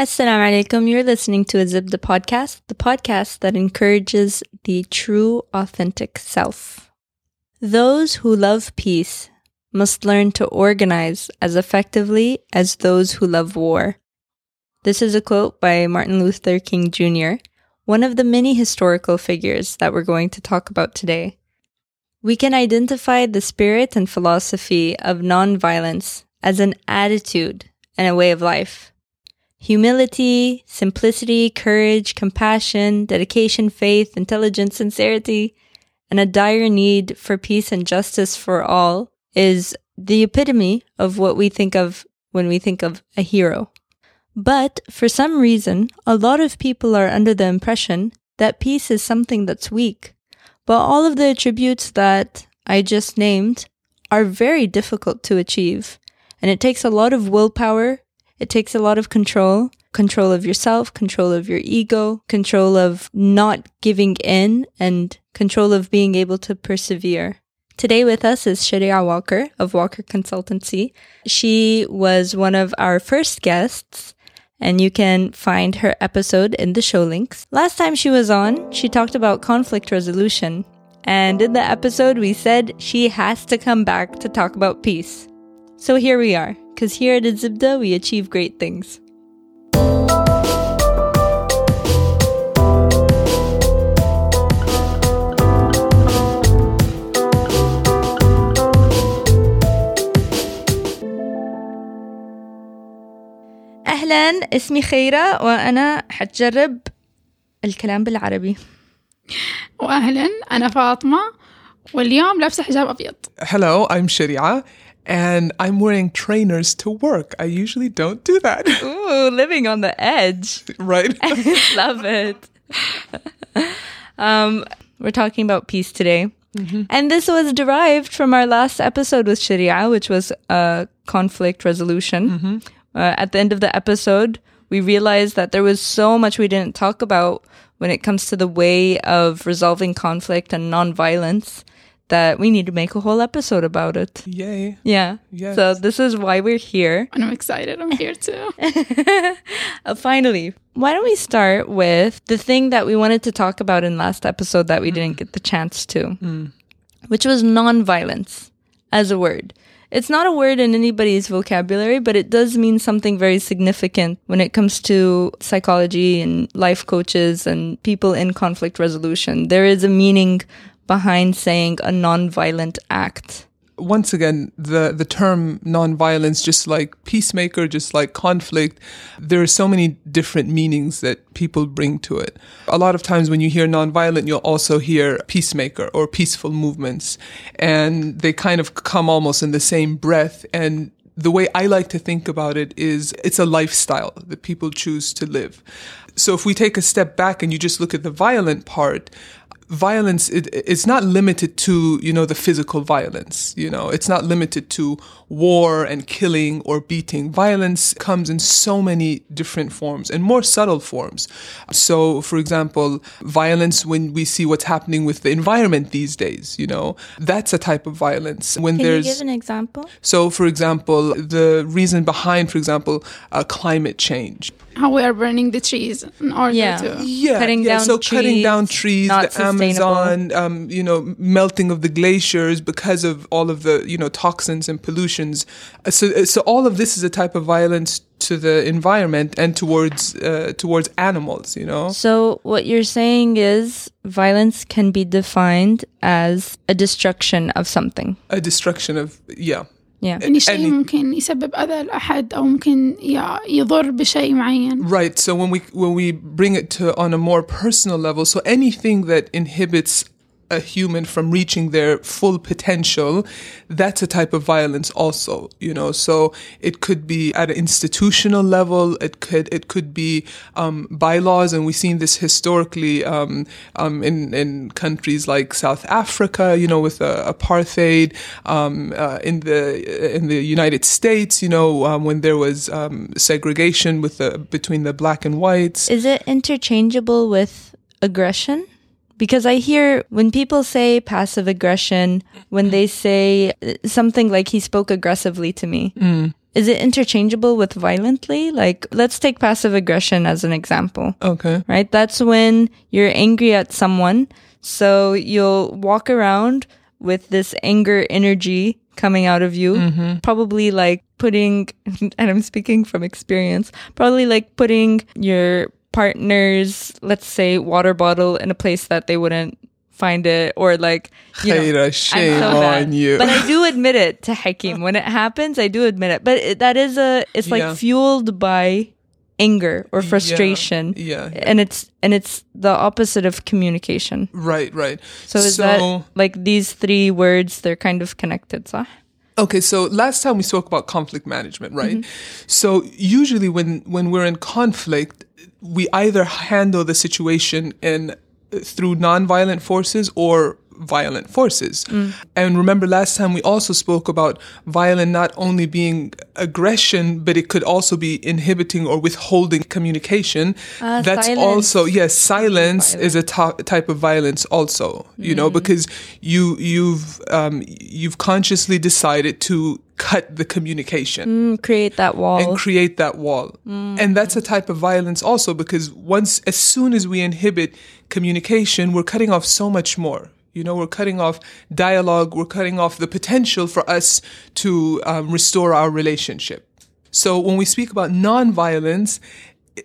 Assalamu alaikum. You're listening to a Zibda podcast, the podcast that encourages the true, authentic self. Those who love peace must learn to organize as effectively as those who love war. This is a quote by Martin Luther King Jr., one of the many historical figures that we're going to talk about today. We can identify the spirit and philosophy of nonviolence as an attitude and a way of life. Humility, simplicity, courage, compassion, dedication, faith, intelligence, sincerity, and a dire need for peace and justice for all is the epitome of what we think of when we think of a hero. But for some reason, a lot of people are under the impression that peace is something that's weak. But all of the attributes that I just named are very difficult to achieve. And it takes a lot of willpower it takes a lot of control control of yourself, control of your ego, control of not giving in, and control of being able to persevere. Today with us is Sharia Walker of Walker Consultancy. She was one of our first guests and you can find her episode in the show links. Last time she was on, she talked about conflict resolution. And in the episode, we said she has to come back to talk about peace. So here we are because here at Zibda we achieve great things. أهلا اسمي خيرة وأنا حتجرب الكلام بالعربي. وأهلا أنا فاطمة واليوم لابسة حجاب أبيض. Hello, I'm Sharia and I'm wearing trainers to work. I usually don't do that. Ooh, living on the edge. right? Love it. um, we're talking about peace today. Mm-hmm. And this was derived from our last episode with Sharia, which was uh, conflict resolution. Mm-hmm. Uh, at the end of the episode, we realized that there was so much we didn't talk about when it comes to the way of resolving conflict and nonviolence that we need to make a whole episode about it. Yay. Yeah. Yes. So this is why we're here. And I'm excited. I'm here too. uh, finally, why don't we start with the thing that we wanted to talk about in last episode that we mm. didn't get the chance to, mm. which was nonviolence as a word. It's not a word in anybody's vocabulary, but it does mean something very significant when it comes to psychology and life coaches and people in conflict resolution. There is a meaning behind saying a non-violent act? Once again, the, the term non-violence, just like peacemaker, just like conflict, there are so many different meanings that people bring to it. A lot of times when you hear non-violent, you'll also hear peacemaker or peaceful movements. And they kind of come almost in the same breath. And the way I like to think about it is it's a lifestyle that people choose to live. So if we take a step back and you just look at the violent part, violence it, it's not limited to you know the physical violence you know. It's not limited to war and killing or beating. Violence comes in so many different forms and more subtle forms. So for example violence when we see what's happening with the environment these days you know. That's a type of violence. When Can there's you give an example? So for example the reason behind for example uh, climate change how we are burning the trees in order yeah. to yeah cutting yeah. down so trees, cutting down trees the amazon um, you know melting of the glaciers because of all of the you know toxins and pollutions uh, so uh, so all of this is a type of violence to the environment and towards uh, towards animals you know so what you're saying is violence can be defined as a destruction of something a destruction of yeah yeah. يعني شيء ممكن يسبب أذى لأحد أو ممكن يضر بشيء معين. Right. So when we when we bring it to on a more personal level, so anything that inhibits a human from reaching their full potential, that's a type of violence also, you know. So it could be at an institutional level, it could it could be um, bylaws, and we've seen this historically um, um, in in countries like South Africa, you know, with uh, apartheid, um, uh, in the in the United States, you know, um, when there was um, segregation with the between the black and whites. Is it interchangeable with aggression? Because I hear when people say passive aggression, when they say uh, something like he spoke aggressively to me, mm. is it interchangeable with violently? Like, let's take passive aggression as an example, Okay. right? That's when you're angry at someone. So you'll walk around with this anger energy coming out of you, probably like putting, and I'm speaking from experience, probably like putting your partner's, let's say, water bottle in a place that they wouldn't find it, or like, you know, shame so on you. But I do admit it to Hakim. When it happens, I do admit it. But it, that is a, it's like Yeah. fueled by anger or frustration. yeah, yeah. And it's, and it's the opposite of communication. right, right. So is that like these three words, they're kind of connected, صح? Okay, so last time we spoke about conflict management, right? Mm-hmm. So usually when when we're in conflict, we either handle the situation in through nonviolent forces or violent forces. Mm. And remember last time we also spoke about violent not only being aggression, but it could also be inhibiting or withholding communication. Ah, That's silence. also yes, silence is a to- type of violence also, you Mm. know, because you you've um, you've consciously decided to cut the communication Mm, create that wall. and create that wall. And that's a type of violence also because once, as soon as we inhibit communication, we're cutting off so much more. You know, we're cutting off dialogue, we're cutting off the potential for us to um, restore our relationship. So when we speak about nonviolence,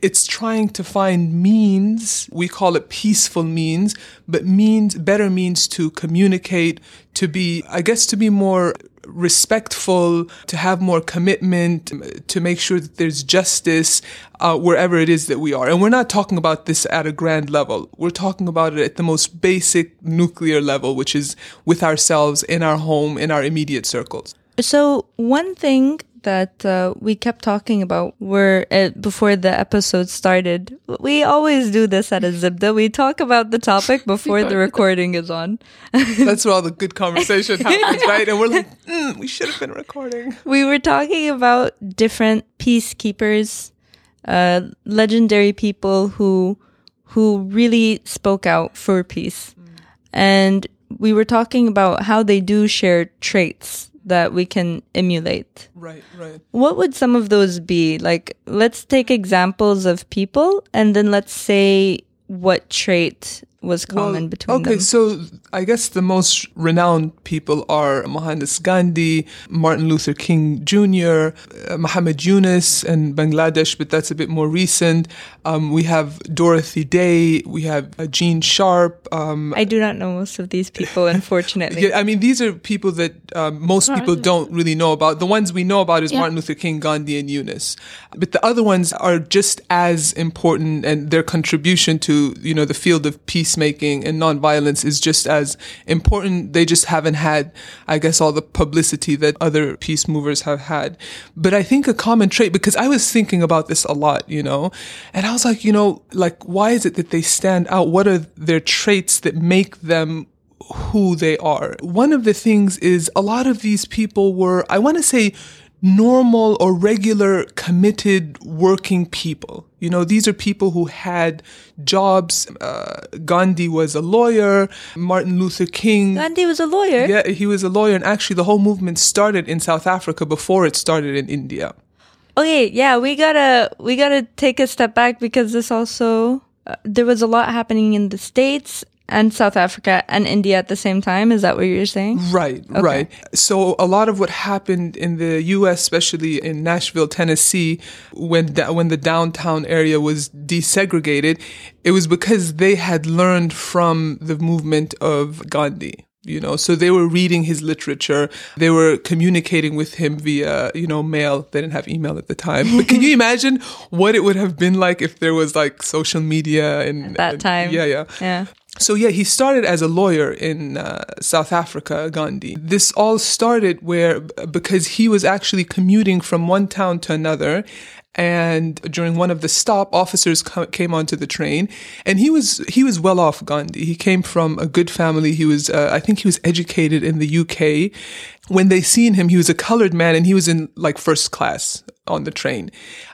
it's trying to find means, we call it peaceful means, but means, better means to communicate, to be, I guess, to be more respectful, to have more commitment, to make sure that there's justice uh, wherever it is that we are. And we're not talking about this at a grand level. We're talking about it at the most basic nuclear level, which is with ourselves, in our home, in our immediate circles. So one thing that uh, we kept talking about were uh, before the episode started. We always do this at a Zibda. We talk about the topic before the recording is on. That's where all the good conversation happens, right? And we're like, mm, we should have been recording. we were talking about different peacekeepers, uh, legendary people who who really spoke out for peace, and we were talking about how they do share traits that we can emulate. Right, right. What would some of those be? Like, let's take examples of people, and then let's say what trait was common between okay, them. so I guess the most renowned people are Mohandas Gandhi, Martin Luther King Jr., uh, Muhammad Yunus, and Bangladesh, but that's a bit more recent. Um, we have Dorothy Day, we have uh, Gene Sharp. Um, I do not know most of these people, unfortunately. yeah, I mean, these are people that um, most people don't really know about. The ones we know about is Yeah. Martin Luther King, Gandhi, and Yunus. But the other ones are just as important, and their contribution to you know the field of peacemaking and nonviolence is just as important. They just haven't had, I guess, all the publicity that other peace movers have had. But I think a common trait, because I was thinking about this a lot, you know, and I was like, you know, like why is it that they stand out? What are their traits that make them who they are. One of the things is a lot of these people were, I want to say, normal or regular committed working people. You know, these are people who had jobs. Uh, Gandhi was a lawyer. Martin Luther King. Gandhi was a lawyer. Yeah, he was a lawyer. And actually, the whole movement started in South Africa before it started in India. Okay, yeah, we gotta we gotta take a step back because this also uh, there was a lot happening in the states and South Africa and India at the same time. Is that what you're saying? Right, right. So a lot of what happened in the U.S., especially in Nashville, Tennessee, when da- when the downtown area was desegregated, it was because they had learned from the movement of Gandhi. You know, so they were reading his literature. They were communicating with him via, you know, mail. They didn't have email at the time. But can you imagine what it would have been like if there was like social media and that and- time. Yeah, yeah. Yeah. So yeah, he started as a lawyer in uh, South Africa, Gandhi. This all started where because he was actually commuting from one town to another, and during one of the stop, officers co- came onto the train, and he was he was well off. Gandhi. He came from a good family. He was uh, I think he was educated in the UK. When they seen him, he was a colored man, and he was in like first class on the train,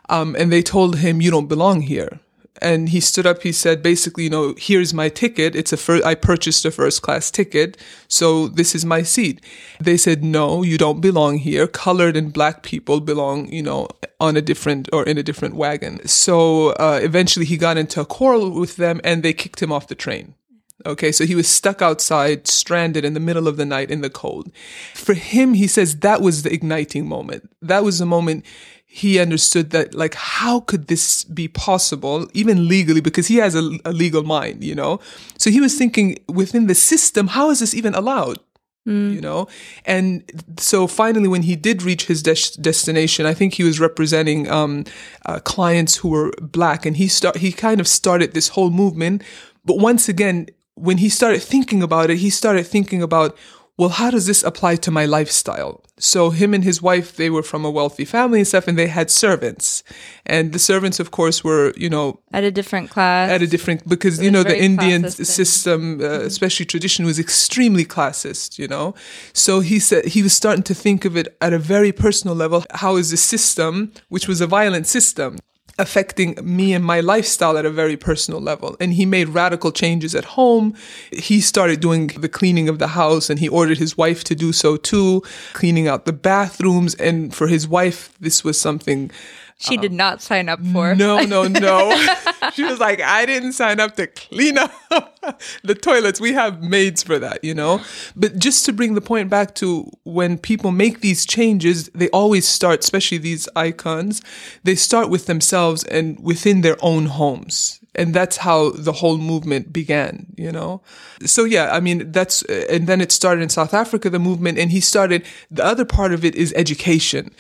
um, and they told him, "You don't belong here." And he stood up. He said, basically, you know, here's my ticket. It's a fir- I purchased a first class ticket. So this is my seat. They said, no, you don't belong here. Colored and black people belong, you know, on a different or in a different wagon. So uh, eventually he got into a quarrel with them and they kicked him off the train. Okay, so he was stuck outside, stranded in the middle of the night in the cold. For him, he says that was the igniting moment. That was the moment he understood that, like, how could this be possible, even legally, because he has a, a legal mind, you know? So he was thinking within the system, how is this even allowed? you know and so finally when he did reach his des- destination i think he was representing um, uh, clients who were black and he start he kind of started this whole movement but once again when he started thinking about it he started thinking about well how does this apply to my lifestyle so him and his wife they were from a wealthy family and stuff and they had servants and the servants of course were you know At a different class. at a different because you know the Indian system, uh, especially tradition, was extremely classist. You know, so he said he was starting to think of it at a very personal level. How is the system, which was a violent system, affecting me and my lifestyle at a very personal level? And he made radical changes at home. He started doing the cleaning of the house, and he ordered his wife to do so too, cleaning out the bathrooms. And for his wife, this was something she did not sign up for. no, no, no. she was like, I didn't sign up to clean up the toilets. We have maids for that, you know? But just to bring the point back to when people make these changes, they always start, especially these icons, they start with themselves and within their own homes. And that's how the whole movement began, you know? So yeah, I mean, that's, and then it started in South Africa, the movement, and he started, the other part of it is education.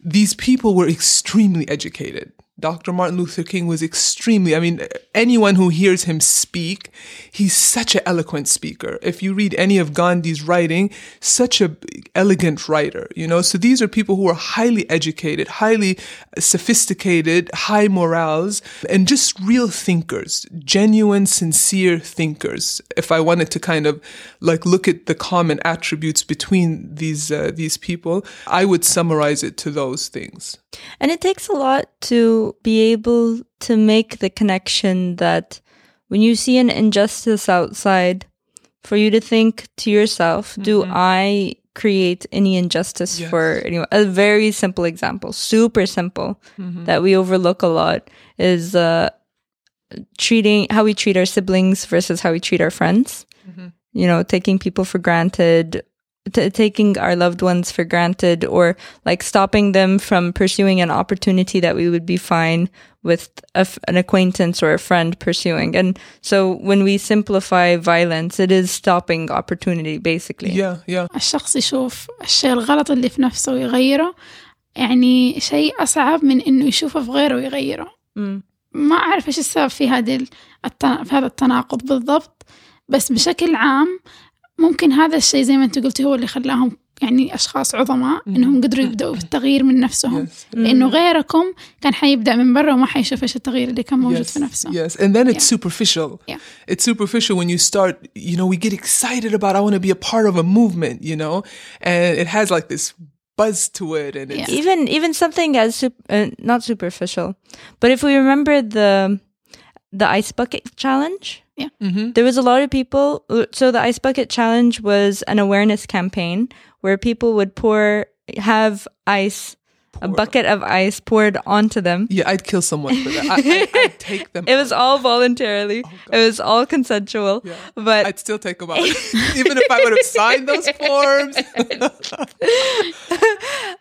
These people were extremely educated. Dr. Martin Luther King was extremely, I mean, anyone who hears him speak, he's such an eloquent speaker. If you read any of Gandhi's writing, such a elegant writer, you know? So these are people who are highly educated, highly sophisticated, high morals, and just real thinkers, genuine, sincere thinkers. If I wanted to kind of like look at the common attributes between these, uh, these people, I would summarize it to those things. And it takes a lot to be able to make the connection that when you see an injustice outside, for you to think to yourself, do mm-hmm. I create any injustice Yes. for anyone? A very simple example, super simple, mm-hmm. that we overlook a lot is uh, treating how we treat our siblings versus how we treat our friends. Mm-hmm. You know, taking people for granted, t- taking our loved ones for granted, or like stopping them from pursuing an opportunity that we would be fine with a f- an acquaintance or a friend pursuing. And so when we simplify violence, it is stopping opportunity, basically. Yeah, yeah. الشخص يشوف الشيء الغلط اللي في نفسه ويغيره يعني شيء أصعب من إنه يشوفه في غيره ويغيره Mm. ما أعرف إيش السبب في هذه التنا... في هذا التناقض بالضبط بس بشكل عام ممكن هذا الشيء زي ما أنت قلتي هو اللي خلاهم يعني أشخاص عظماء إنهم قدروا يبدأوا بالتغيير من نفسهم Yes. لأنه غيركم كان حيبدأ من برا وما حيشوف إيش التغيير اللي كان موجود yes, في نفسه Yes, and then it's Yeah. superficial. Yeah. It's superficial when you start, you know, we get excited about, I want to be a part of a movement, you know, and it has like this buzz to it. And it's, Yeah. even even something as sup- uh, not superficial but if we remember the the ice bucket challenge Mhm. there was a lot of people so the ice bucket challenge was an awareness campaign where people would pour have ice a bucket of ice poured onto them yeah, I'd kill someone for that. I, I, I'd take them. it was all voluntarily oh, it was all consensual Oh, Yeah. but I'd still take them out. Even if I would have signed those forms.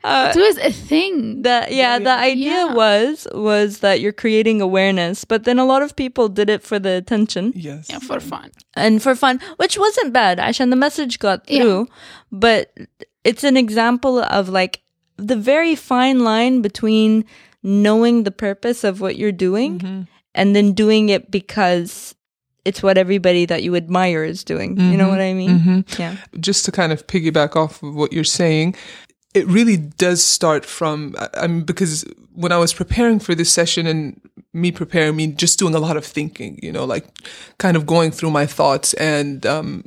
Uh, it was a thing That yeah, the idea Yeah. was was that you're creating awareness but then a lot of people did it for the attention yes. yeah, for fun and for fun, which wasn't bad. Ashan, the message got Yeah. through, but it's an example of like the very fine line between knowing the purpose of what you're doing mm-hmm. and then doing it because it's what everybody that you admire is doing. You know mm-hmm. what I mean? Mm-hmm. Yeah. just to kind of piggyback off of what you're saying, it really does start from, I mean, because when I was preparing for this session and me preparing, me just doing a lot of thinking, you know, like kind of going through my thoughts and, um,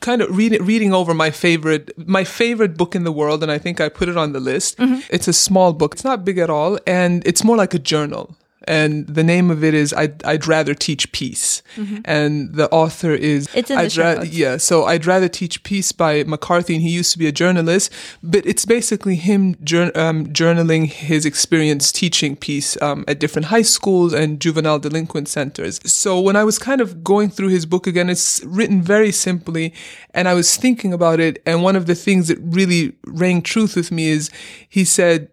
kind of reading, reading over my favorite, my favorite book in the world. And I think I put it on the list. It's a small book. It's not big at all. And it's more like a journal. And the name of it is I'd, I'd rather teach peace. And the author is Mm-hmm. It's in the I'd show ra- yeah. So I'd rather teach peace by McCarthy, and he used to be a journalist, but it's basically him jour- um, journaling his experience teaching peace um, at different high schools and juvenile delinquent centers. So when I was kind of going through his book again, it's written very simply, and I was thinking about it, and one of the things that really rang truth with me is he said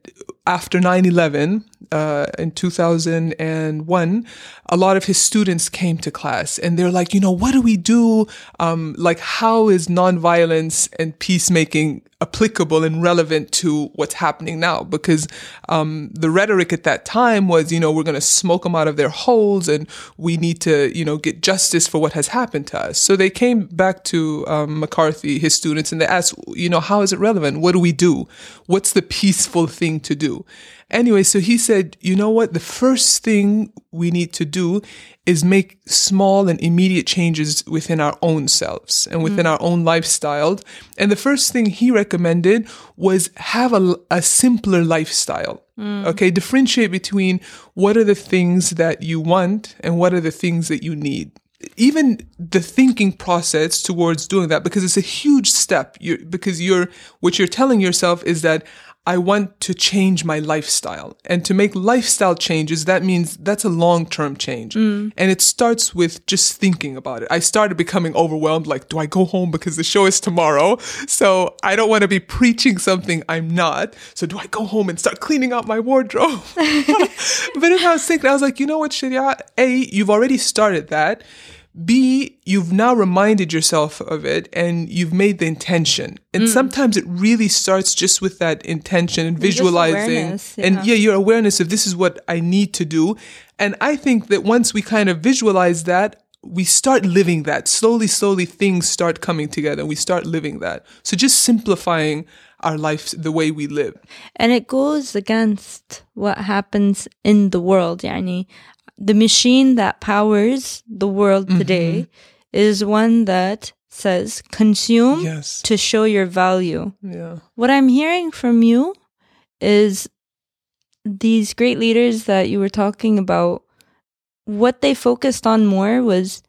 after 9-11 uh, in 2001 a lot of his students came to class and they're like you know what do we do? Um, like how is nonviolence and peacemaking applicable and relevant to what's happening now? Because um, the rhetoric at that time was you know we're going to smoke them out of their holes and we need to you know get justice for what has happened to us. So they came back to um, mccarthy his students and they asked you know how is it relevant? What do we do? What's the peaceful thing to do Anyway, so he said, you know what? The first thing we need to do is make small and immediate changes within our own selves and mm. within our own lifestyle. And the first thing he recommended was have a, a simpler lifestyle. Mm. Okay. Differentiate between what are the things that you want and what are the things that you need even the thinking process towards doing that because it's a huge step you because you're what you're telling yourself is that I want to change my lifestyle. And to make lifestyle changes, that means that's a long term change. Mm. And it starts with just thinking about it. I started becoming overwhelmed like, do I go home because the show is tomorrow? So I don't want to be preaching something I'm not. So do I go home and start cleaning out my wardrobe? but if I was thinking, I was like, you know what, Sharia? A, you've already started that. B, you've now reminded yourself of it and you've made the intention. And mm. sometimes it really starts just with that intention and visualizing. Yeah. And yeah, your awareness of this is what I need to do. And I think that once we kind of visualize that, we start living that. Slowly, slowly, things start coming together and we start living that. So just simplifying our life, the way we live. And it goes against what happens in the world, yani the machine that powers the world Mm-hmm. today is one that says consume Yes. to show your value Yeah. what i'm hearing from you is these great leaders that you were talking about what they focused on more was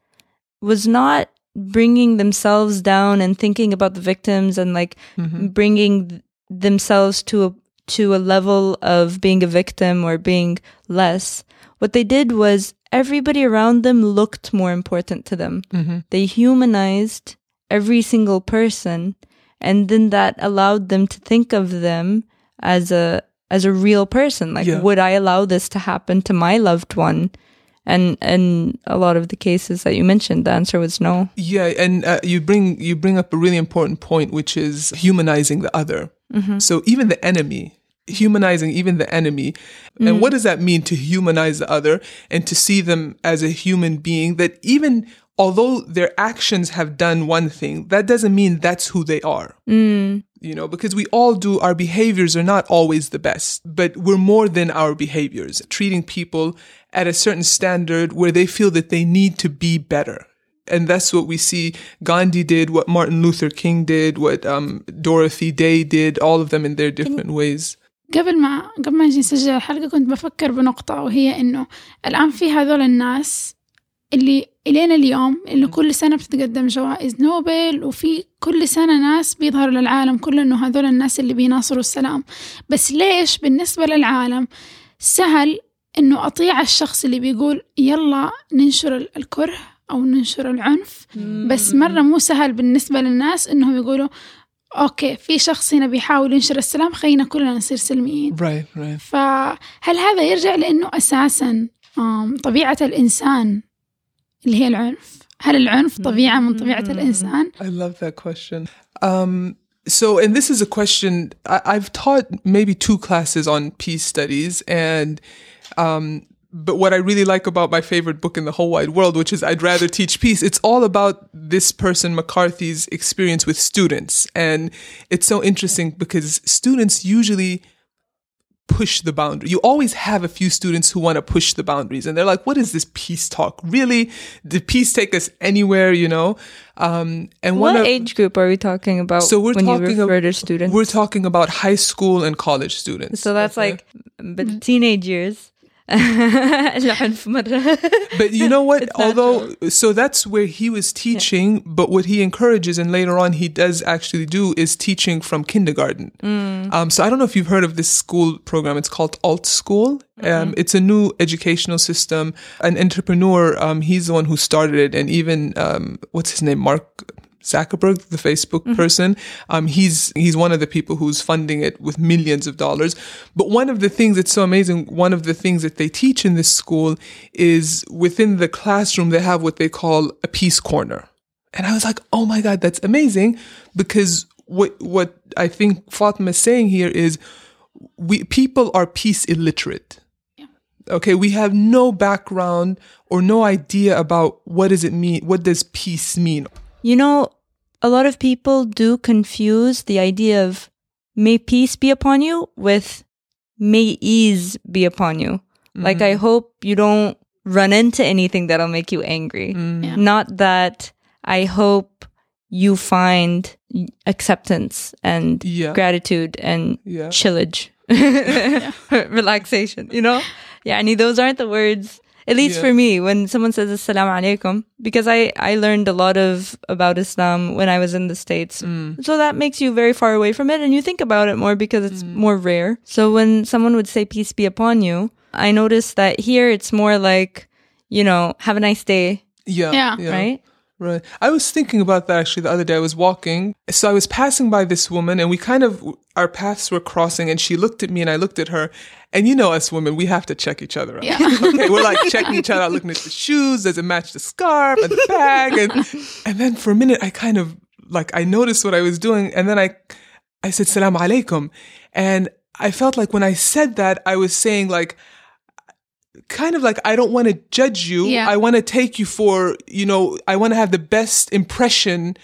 was not bringing themselves down and thinking about the victims and like bringing th- themselves to a to a level of being a victim or being less what they did was everybody around them looked more important to them. They humanized every single person and then that allowed them to think of them as a as a real person. Like Yeah. would i allow this to happen to my loved one? And and a lot of the cases that you mentioned the answer was no. Yeah, and uh, you bring you bring up a really important point, which is humanizing the other. So even the enemy, humanizing even the enemy, and what does that mean to humanize the other and to see them as a human being? That even although their actions have done one thing, that doesn't mean that's who they are. You know, because we all do, our behaviors are not always the best, but we're more than our behaviors. Treating people at a certain standard where they feel that they need to be better. And that's what we see Gandhi did, what Martin Luther King did, what um, Dorothy Day did, all of them in their different ways. قبل ما قبل ما نجي نسجل الحلقة كنت بفكر بنقطة وهي إنه الآن في هذول الناس اللي إلينا اليوم اللي كل سنة بتتقدم جوائز نوبل وفي كل سنة ناس بيظهروا للعالم كله إنه هذول الناس اللي بيناصروا السلام. بس ليش بالنسبة للعالم سهل إنه أطيع الشخص اللي بيقول يلا ننشر ال- الكره أو ننشر العنف؟ بس مرة مو سهل بالنسبة للناس إنهم يقولوا أوكي في شخص هنا بيحاول ينشر السلام خلينا كلنا نصير سلميين Right, right. فهل هذا يرجع لأنه أساسا آم، طبيعة الإنسان اللي هي العنف هل العنف طبيعة من طبيعة الإنسان I love that question. Um, so, and this is a question I, I've taught maybe two classes on peace studies, and um, but what I really like about my favorite book in the whole wide world, which is I'd Rather Teach Peace, it's all about this person, McCarthy's experience with students. And it's so interesting because students usually push the boundary. You always have a few students who want to push the boundaries. And they're like, what is this peace talk? Really? Did peace take us anywhere, you know? Um, and what of, age group are we talking about? So we're when talking you refer to students? We're talking about high school and college students. So that's okay? like but teenage years. But you know what? Although, so that's where he was teaching, but what he encourages and later on he does actually do is teaching from kindergarten. Um, so I don't know if you've heard of this school program. It's called Alt School. Um, it's a new educational system. An entrepreneur, um, he's the one who started it, and even um, what's his name, Mark Zuckerberg, the Facebook person. Um, he's he's one of the people who's funding it with millions of dollars. But one of the things that's so amazing, one of the things that they teach in this school is within the classroom they have what they call a peace corner. And I was like, oh my god, that's amazing because what what I think Fatima is saying here is we people are peace illiterate. Okay, we have no background or no idea about what does it mean, what does peace mean. You know, a lot of people do confuse the idea of may peace be upon you with may ease be upon you. Like, I mm-hmm. hope you don't run into anything that'll make you angry. Mm. Yeah. Not that I hope you find acceptance and Yeah. gratitude and Yeah. chillage, relaxation, you know? Yeah, I mean, those aren't the words, at least Yeah. for me, when someone says Assalamu alaikum, because I, I learned a lot of about Islam when I was in the States. Mm. So that makes you very far away from it and you think about it more because it's Mm. more rare. So when someone would say peace be upon you, I noticed that here it's more like, you know, have a nice day, Yeah. Yeah. right? Right. I was thinking about that actually the other day. I was walking. So I was passing by this woman and we kind of, our paths were crossing and she looked at me and I looked at her. And you know, us women, we have to check each other out. Yeah. okay. We're like checking each other out, looking at the shoes. Does it match the scarf and the bag? And, and then for a minute, I kind of like, I noticed what I was doing. And then I, I said, salam alaikum. And I felt like when I said that, I was saying like, kind of like I don't want to judge you. Yeah. I want to take you for, you know, I want to have the best impression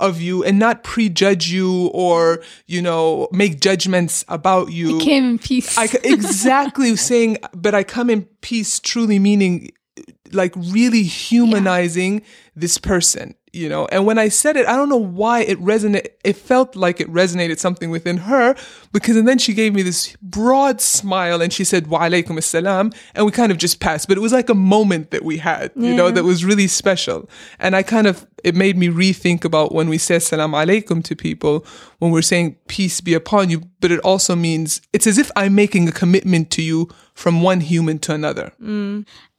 of you and not prejudge you or, you know, make judgments about you. Came in peace. I exactly saying, but I come in peace, truly meaning like really humanizing this person, you know. And when I said it, I don't know why it resonated. It felt like it resonated something within her because, and then she gave me this broad smile and she said, "Wa alaikum assalam," and we kind of just passed. But it was like a moment that we had, you know, that was really special. And I kind of it made me rethink about when we say salam alaikum to people when we're saying peace be upon you, but it also means it's as if I'm making a commitment to you from one human to another.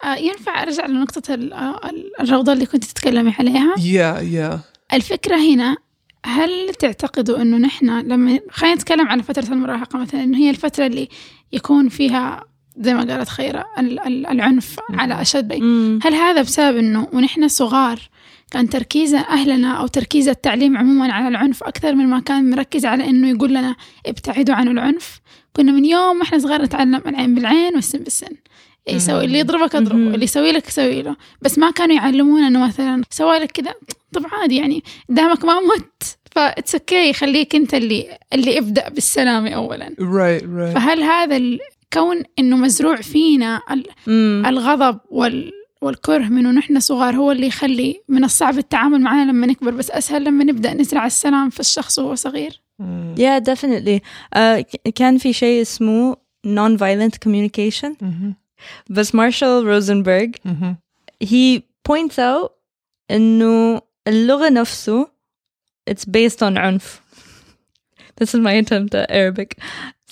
آه، ينفع أرجع لنقطة ال- آه، الروضة اللي كنت تتكلمي عليها Yeah, yeah. الفكرة هنا هل تعتقدوا أنه نحن لما خلينا نتكلم عن فترة المراهقة مثلا أنه هي الفترة اللي يكون فيها زي ما قالت خيرة ال- ال- العنف على أشد هل هذا بسبب أنه ونحن صغار كان تركيز أهلنا أو تركيز التعليم عموما على العنف أكثر من ما كان مركز على أنه يقول لنا ابتعدوا عن العنف كنا من يوم ما إحنا صغار نتعلم العين بالعين والسن بالسن يسوي اللي يضربك اضربه. اللي يسوي لك سوي له بس ما كانوا يعلمونا إنه مثلا سوى لك كذا طب عادي يعني دامك ما مت فاتس أوكي خليك أنت اللي اللي ابدا بالسلامة اولا Right, right. فهل هذا الكون إنه مزروع فينا ال-. الغضب وال والكره من ونحن صغار هو اللي يخلي من الصعب التعامل معنا لما نكبر بس اسهل لما نبدا نزرع السلام في الشخص وهو صغير Yeah, definitely. Uh, ك- كان في شيء اسمه non-violent communication. Mhm, بس Marshall Rosenberg mhm. he points out إنه اللغة نفسه it's based on عنف. This is my attempt at Arabic.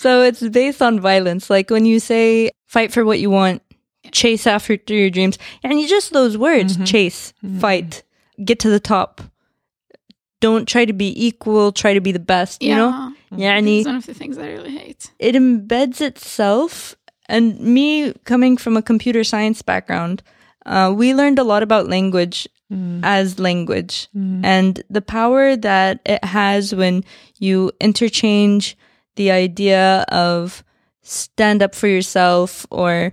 So it's based on violence. Like when you say fight for what you want, chase after your dreams. And you just those words mm-hmm. chase, mm-hmm. fight, get to the top. Don't try to be equal, try to be the best, yeah. you know? Yeah, one mm-hmm. of the things I really hate. It embeds itself. And me coming from a computer science background, uh, we learned a lot about language mm. as language mm. and the power that it has when you interchange the idea of stand up for yourself or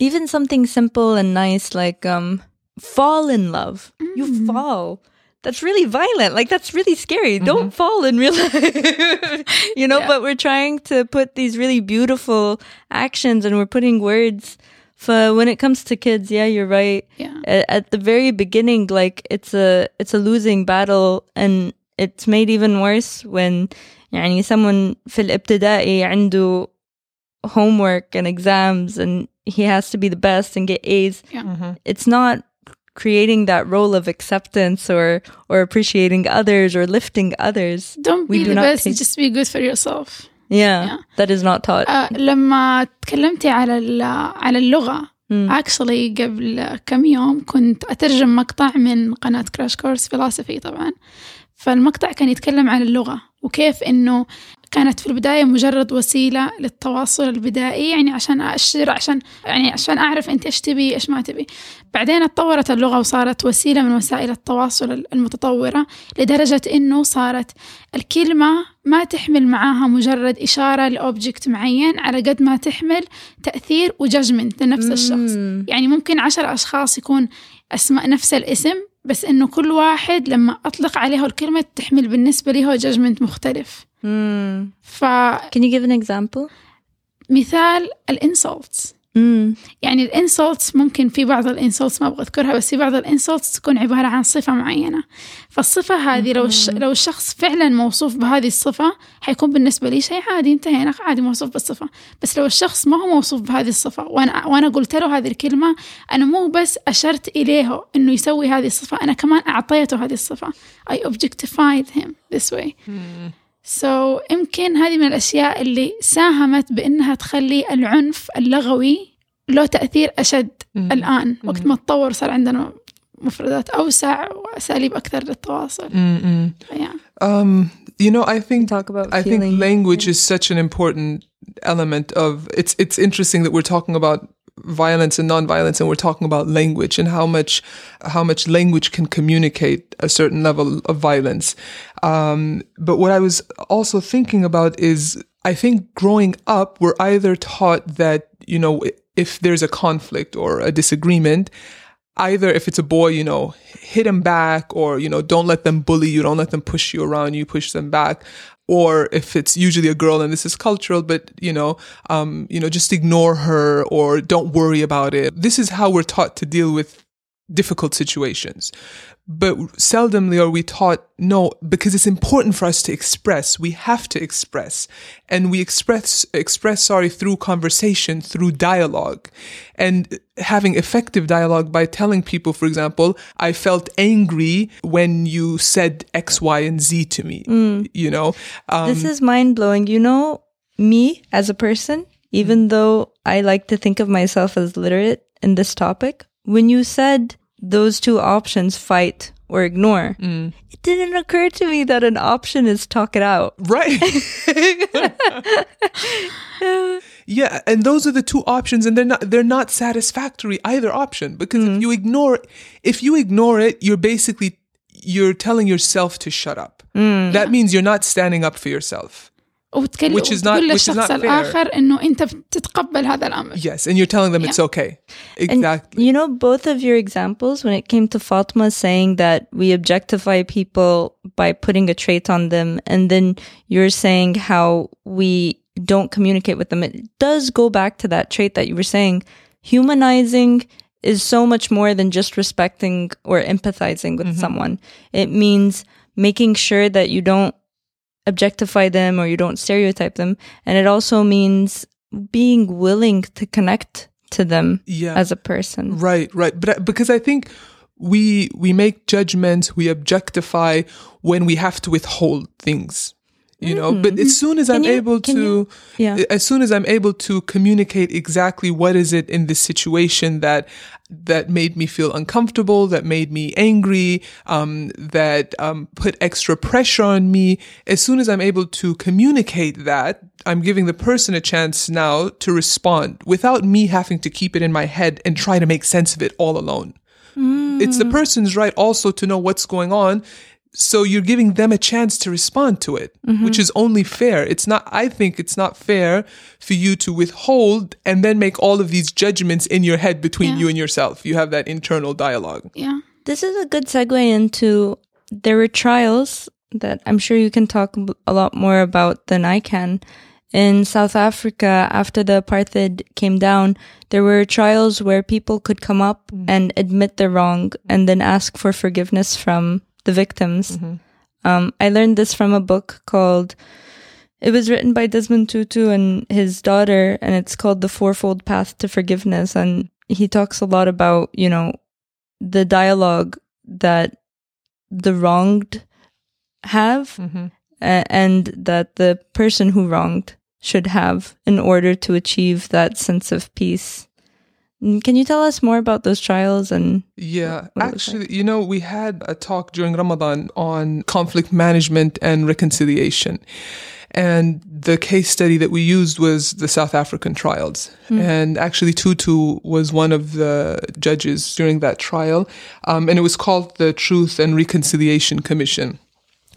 even something simple and nice like um, fall in love. You fall. That's really violent. Like that's really scary. Don't fall in real life. you know, Yeah. but we're trying to put these really beautiful actions and we're putting words for when it comes to kids, yeah, you're right. yeah At, at the very beginning, like it's a it's a losing battle and it's made even worse when يعني someone في الابتدائي عنده homework and exams and he has to be the best and get A's. Yeah. It's not creating that role of acceptance or or appreciating others or lifting others. Don't We be do the not best, take- just be good for yourself. Yeah, Yeah. that is not taught. آه لما تكلمتي على ال- على اللغة Mm. actually قبل كم يوم كنت أترجم مقطع من قناة كراش كورس فلسفي طبعا فالمقطع كان يتكلم عن اللغة وكيف إنه كانت في البداية مجرد وسيلة للتواصل البدائي يعني عشان أشر عشان يعني عشان أعرف أنت إيش تبي إيش ما تبي بعدين اتطورت اللغة وصارت وسيلة من وسائل التواصل المتطورة لدرجة إنه صارت الكلمة ما تحمل معاها مجرد إشارة لأوبجكت معين على قد ما تحمل تأثير وججمنت لنفس الشخص. يعني ممكن عشر أشخاص يكون أسماء نفس الاسم بس إنه كل واحد لما أطلق عليه الكلمة تحمل بالنسبة لي هو جاجمنت مختلف. امم ف Can you give an example؟ مثال الانسلتس يعني الإنسولتس ممكن في بعض الإنسولتس ما أبغى أذكرها بس في بعض الإنسولتس تكون عبارة عن صفة معينة. فالصفة هذه لو الش... لو الشخص فعلا موصوف بهذه الصفة حيكون بالنسبة لي شيء عادي انتهينا عادي موصوف بالصفة. بس لو الشخص ما هو موصوف بهذه الصفة وأنا وأنا قلت له هذه الكلمة أنا مو بس أشرت إليه إنه يسوي هذه الصفة أنا كمان أعطيته هذه الصفة. I objectified him this way. سو so, يمكن هذه من الأشياء اللي ساهمت بإنها تخلي العنف اللغوي له تأثير أشد مم. الآن وقت ما تطور صار عندنا مفردات أوسع وأساليب أكثر للتواصل أمم yeah. um, you know I think talk about I think language yeah. is such an important element of it's it's interesting that we're talking about violence and non-violence and we're talking about language and how much how much language can communicate a certain level of violence um, but what i was also thinking about is i think growing up we're either taught that you know if there's a conflict or a disagreement either if it's a boy, you know, hit him back or, you know, don't let them bully you, don't let them push you around, you push them back. Or if it's usually a girl and this is cultural, but, you know, um, you know, just ignore her or don't worry about it. This is how we're taught to deal with difficult situations. But seldomly are we taught no, because it's important for us to express. We have to express. And we express, express, sorry, through conversation, through dialogue. And having effective dialogue by telling people, for example, I felt angry when you said X, Y, and Z to me. You know? Um, This is mind blowing. You know, me as a person, even though I like to think of myself as literate in this topic, when you said those two options, fight or ignore, mm. it didn't occur to me that an option is talk it out. Right. yeah, and those are the two options and they're not they're not satisfactory either option because if mm. you ignore if you ignore it, you're basically you're telling yourself to shut up. Mm. That means you're not standing up for yourself وتكلم Which is not- وتقول which is للشخص not fair. الآخر إنه أنت بتتقبل هذا الأمر Yes, and you're telling them it's okay. And Exactly. you know, both of your examples, when it came to Fatma saying that we objectify people by putting a trait on them, and then you're saying how we don't communicate with them, it does go back to that trait that you were saying. Humanizing is so much more than just respecting or empathizing with someone. It means making sure that you don't objectify them or you don't stereotype them. And it also means being willing to connect to them Yeah. as a person. Right, right. But because I think we we make judgments, we objectify when we have to withhold things. You know, but as soon as I'm Mm-hmm. you- able to, you- yeah. as soon as I'm able to communicate exactly what is it in this situation that that made me feel uncomfortable, that made me angry, um, that um, put extra pressure on me. As soon as I'm able to communicate that, I'm giving the person a chance now to respond without me having to keep it in my head and try to make sense of it all alone. It's the person's right also to know what's going on. So you're giving them a chance to respond to it, mm-hmm. which is only fair. It's not, I think it's not fair for you to withhold and then make all of these judgments in your head between Yeah. you and yourself. You have that internal dialogue. yeah. This is a good segue into there were trials that I'm sure you can talk a lot more about than I can. In South Africa, after the apartheid came down, there were trials where people could come up mm. and admit their wrong and then ask for forgiveness from the victims. Um, I learned this from a book called It was written by Desmond Tutu and his daughter, and it's called The Fourfold Path to Forgiveness. And he talks a lot about, you know, the dialogue that the wronged have Mm-hmm. a- and that the person who wronged should have in order to achieve that sense of peace. Mm, Can you tell us more about those trials and Yeah, what it looks actually, you know, we had a talk during Ramadan on conflict management and reconciliation. And the case study that we used was the South African trials. And actually, Tutu was one of the judges during that trial. Um, and it was called the Truth and Reconciliation Commission.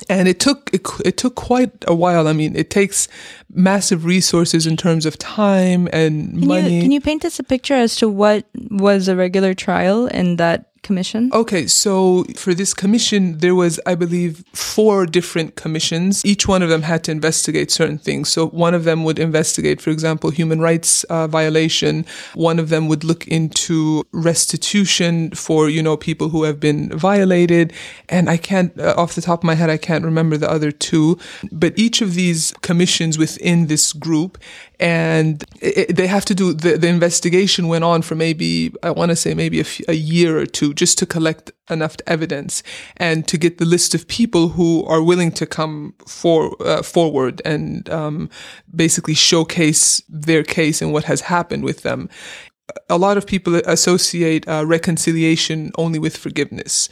And it took it, it took quite a while. I mean, it takes massive resources in terms of time and can money. you can you paint us a picture as to what was a regular trial and that commission? Okay, so for this commission, there was, I believe, four different commissions. Each one of them had to investigate certain things. So one of them would investigate, for example, human rights uh, violation. One of them would look into restitution for, you know, people who have been violated. And I can't, uh, off the top of my head, I can't remember the other two. But each of these commissions within this group, and it, they have to do, the, the investigation went on for maybe, I want to say maybe a, year or two just to collect enough evidence and to get the list of people who are willing to come for, uh, forward and um, basically showcase their case and what has happened with them. A lot of people associate uh, reconciliation only with forgiveness,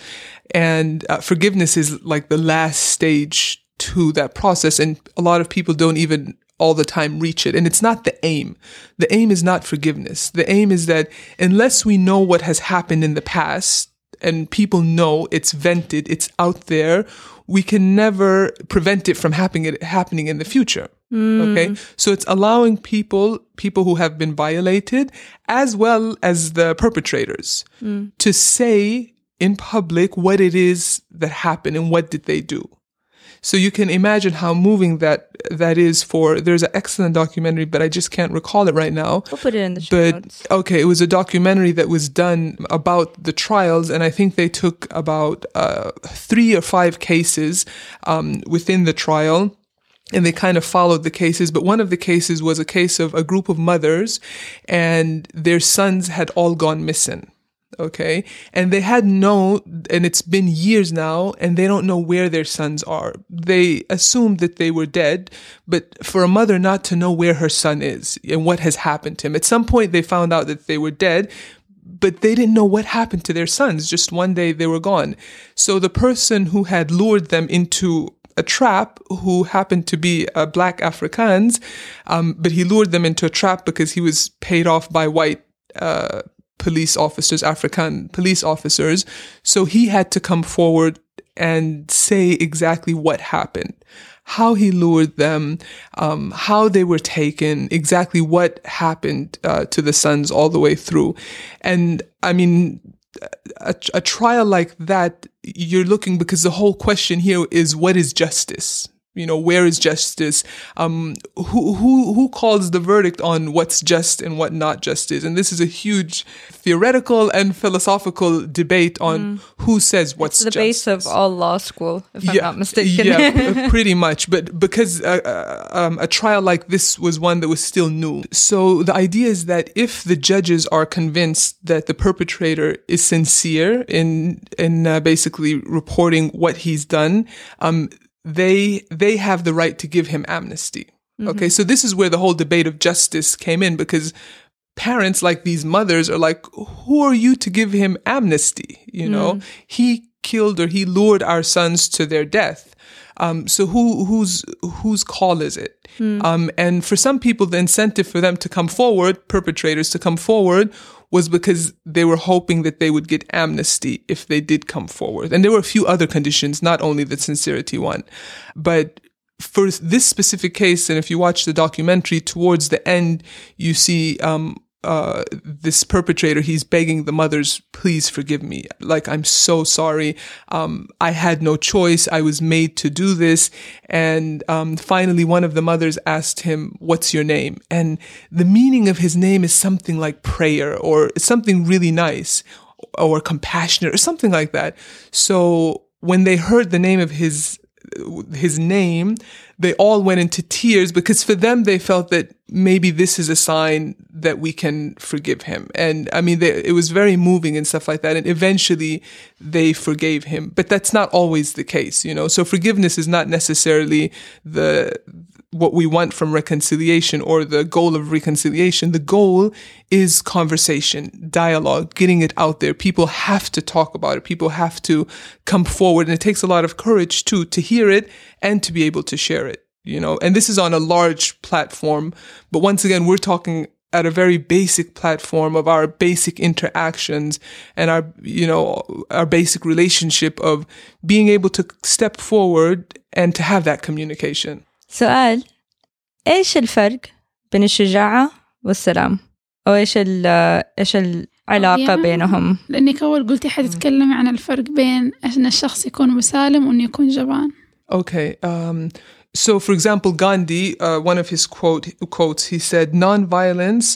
and uh, forgiveness is like the last stage to that process, and a lot of people don't even all the time reach it. And it's not the aim. The aim is not forgiveness. The aim is that unless we know what has happened in the past and people know it's vented, it's out there, we can never prevent it from happening, it happening in the future. Hmm. Okay. So it's allowing people, people who have been violated, as well as the perpetrators hmm. to say in public what it is that happened and what did they do. So you can imagine how moving that that is for. There's an excellent documentary, but I just can't recall it right now. We'll put it in the show But notes. okay, it was a documentary that was done about the trials, and I think they took about uh, three or five cases um, within the trial. And they kind of followed the cases, but one of the cases was a case of a group of mothers and their sons had all gone missing. Okay. And they had no, and it's been years now, and they don't know where their sons are. They assumed that they were dead, but for a mother not to know where her son is and what has happened to him, at some point they found out that they were dead, but they didn't know what happened to their sons. Just one day they were gone. So the person who had lured them into a trap who happened to be a black Afrikaans, um, but he lured them into a trap because he was paid off by white uh, police officers, African police officers. So he had to come forward and say exactly what happened, how he lured them, um, how they were taken, exactly what happened uh, to the sons all the way through. And I mean, a, a trial like that, you're looking because the whole question here is what is justice? You know, where is justice? Um, who, who, who calls the verdict on what's just and what not just is? And this is a huge theoretical and philosophical debate on who says what's It's the base of all law school, if I'm not mistaken. yeah, pretty much. But because uh, uh, um, a trial like this was one that was still new. So the idea is that if the judges are convinced that the perpetrator is sincere in, in uh, basically reporting what he's done, um, they, they have the right to give him amnesty. Okay. So this is where the whole debate of justice came in because parents like these mothers are like, who are you to give him amnesty? You know, he killed or he lured our sons to their death. Um, so who, whose, whose call is it? Um, and for some people, the incentive for them to come forward, perpetrators to come forward was because they were hoping that they would get amnesty if they did come forward. And there were a few other conditions, not only the sincerity one, but for this specific case, and if you watch the documentary, towards the end, you see um, uh, this perpetrator. He's begging the mothers, "Please forgive me. Like I'm so sorry. Um, I had no choice. I was made to do this." And um, finally, one of the mothers asked him, "What's your name?" And the meaning of his name is something like prayer or something really nice or compassionate or something like that. So when they heard the name of his his name, they all went into tears because for them, they felt that maybe this is a sign that we can forgive him. And I mean, they, it was very moving and stuff like that. And eventually they forgave him, but that's not always the case, you know? So forgiveness is not necessarily the, what we want from reconciliation or the goal of reconciliation. The goal is conversation, dialogue, getting it out there. People have to talk about it. People have to come forward. And it takes a lot of courage too, to hear it and to be able to share it, you know, and this is on a large platform. But once again, we're talking at a very basic platform of our basic interactions and our, you know, our basic relationship of being able to step forward and to have that communication. سؤال ايش الفرق بين الشجاعة والسلام؟ أو ايش ال ايش العلاقة يا. بينهم؟ لأنك أول قلتي حتتكلمي عن الفرق بين أن الشخص يكون مسالم وأنه يكون جبان Okay. Um, so, for example, Gandhi, uh, one of his quote quotes, he said, "Non-violence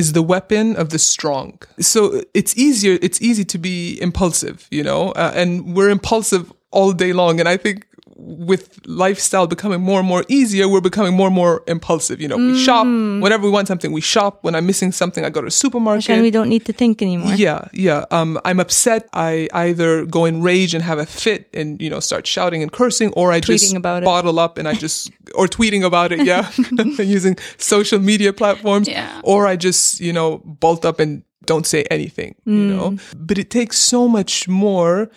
is the weapon of the strong." So it's easier. It's easy to be impulsive, you know, uh, and we're impulsive all day long. And I think with lifestyle becoming more and more easier, we're becoming more and more impulsive. You know, we shop mm. whenever we want something. We shop when I'm missing something. I go to a supermarket, and we don't need to think anymore. Yeah, yeah. Um, I'm upset. I either go in rage and have a fit, and you know, start shouting and cursing, or I tweeting just about bottle it. up and I just or tweeting about it. Yeah, using social media platforms. Yeah. Or I just you know bolt up and don't say anything. Mm. You know, but it takes so much more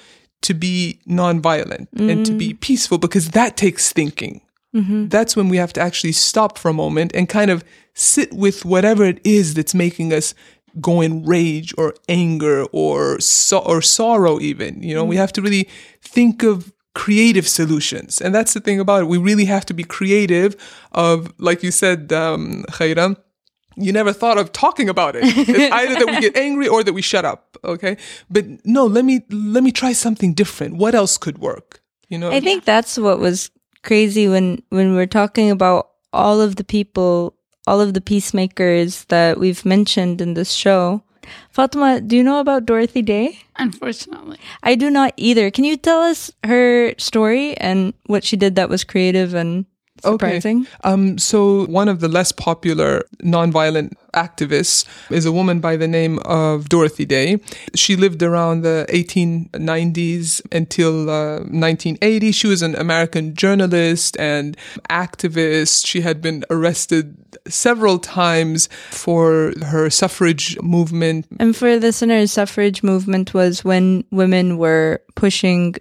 to be nonviolent and to be mm. peaceful because that takes thinking. Mm-hmm. That's when we have to actually stop for a moment and kind of sit with whatever it is that's making us go in rage or anger or so- or sorrow even you know? We mm. have to really think of creative solutions. And that's the thing about it. We really have to be creative of like you said um Khaira, you never thought of talking about it. It's either that we get angry or that we shut up. Okay. But no, let me, let me try something different. What else could work? You know? I think that's what was crazy when when we're talking about all of the people, all of the peacemakers that we've mentioned in this show. Fatima, do you know about Dorothy Day? unfortunately I do not either. Can you tell us her story and what she did that was creative and surprising? Um, so one of the less popular nonviolent activists is a woman by the name of Dorothy Day. She lived around the 1890s until uh, 1980. She was an American journalist and activist. She had been arrested several times for her suffrage movement. And for listeners, suffrage movement was when women were pushing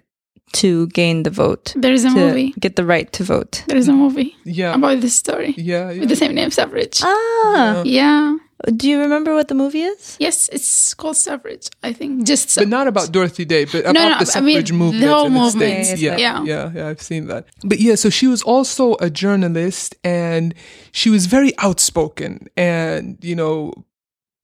to gain the vote, there is a to movie get the right to vote. there is a movie Yeah. about this story yeah, yeah. with the same name suffrage Ah, yeah do you remember what the movie is? yes it's called suffrage I think just Suffrage. But not about Dorothy Day, but about no, the I mean, suffrage the movement whole in the. States. Yeah, Yeah, yeah. yeah, yeah, I've seen that. But yeah, so she was also a journalist and she was very outspoken and, you know,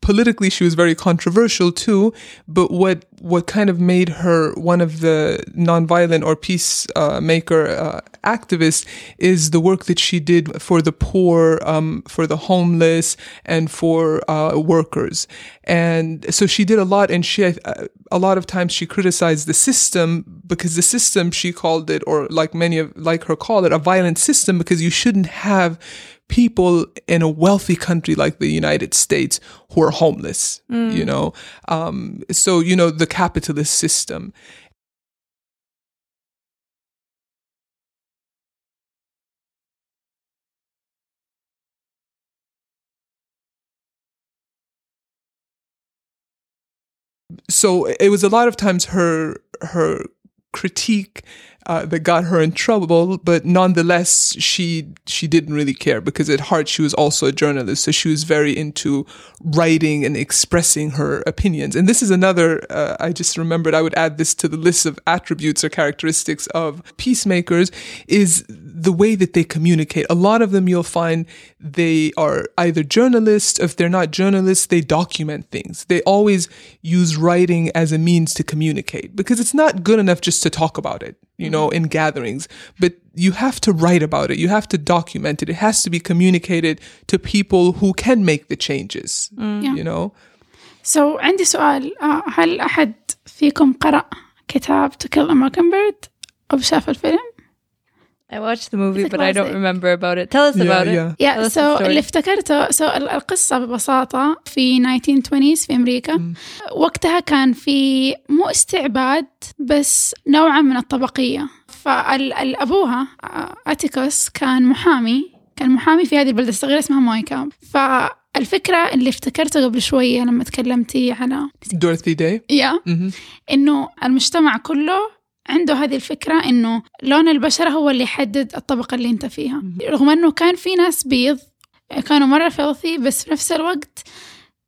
politically she was very controversial too but what what kind of made her one of the nonviolent or peace uh, maker uh, activists is the work that she did for the poor um, for the homeless and for uh, workers. And so she did a lot and she uh, a lot of times she criticized the system because the system she called it or like many of like her call it a violent system because you shouldn't have people in a wealthy country like the United States who are homeless, you know? Um, so, you know, the capitalist system. So it was a lot of times her her critique uh, that got her in trouble, but nonetheless, she she didn't really care because at heart she was also a journalist, so she was very into writing and expressing her opinions. And this is another. Uh, I just remembered. I would add this to the list of attributes or characteristics of peacemakers is the way that they communicate. A lot of them you'll find they are either journalists. If they're not journalists, they document things. They always use writing as a means to communicate because it's not good enough just to talk about it you know, in gatherings, but you have to write about it. You have to document it. It has to be communicated to people who can make the changes, you know? So عندي سؤال آه، هل أحد فيكم قرأ كتاب To Kill a Mockingbird أو شاف الفيلم؟ I watched the movie, but I don't remember about it. Tell us Yeah, about yeah. it. سو story. اللي افتكرته سو القصة ببساطة في 1920s في أمريكا وقتها كان في مو استعباد بس نوعا من الطبقية فأبوها أتيكوس كان محامي كان محامي في هذه البلدة الصغيرة اسمها مويكام فالفكرة اللي افتكرتها قبل شوية لما تكلمتي على Dorothy Day. يا hmm إنه المجتمع كله عنده هذه الفكرة إنه لون البشرة هو اللي يحدد الطبقة اللي أنت فيها. رغم إنه كان في ناس بيض كانوا مرة فيلثي بس في نفس الوقت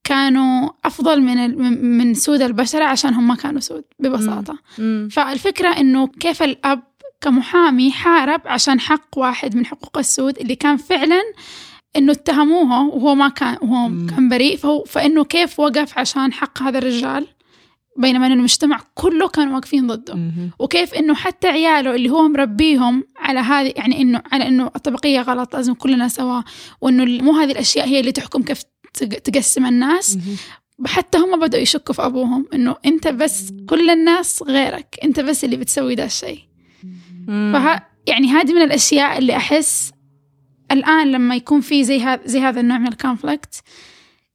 كانوا أفضل من من- سود البشرة عشان هم ما كانوا سود ببساطة. مم. فالفكرة إنه كيف الأب كمحامي حارب عشان حق واحد من حقوق السود اللي كان فعلا إنه اتهموه وهو ما كان وهو مم. كان بريء فهو فإنه كيف وقف عشان حق هذا الرجال؟ بينما إنه المجتمع كله كانوا واقفين ضده. hmm وكيف إنه حتى عياله اللي هو مربيهم على هذه يعني إنه على إنه الطبقية غلط لازم كلنا سوا وإنه مو هذه الأشياء هي اللي تحكم كيف تق- تقسم الناس. حتى هم بدأوا يشكوا في أبوهم إنه أنت بس كل الناس غيرك أنت بس اللي بتسوي ده الشيء. مم. فه يعني هذه من الأشياء اللي أحس الآن لما يكون في زي هذا زي هذا النوع من الكونفليكت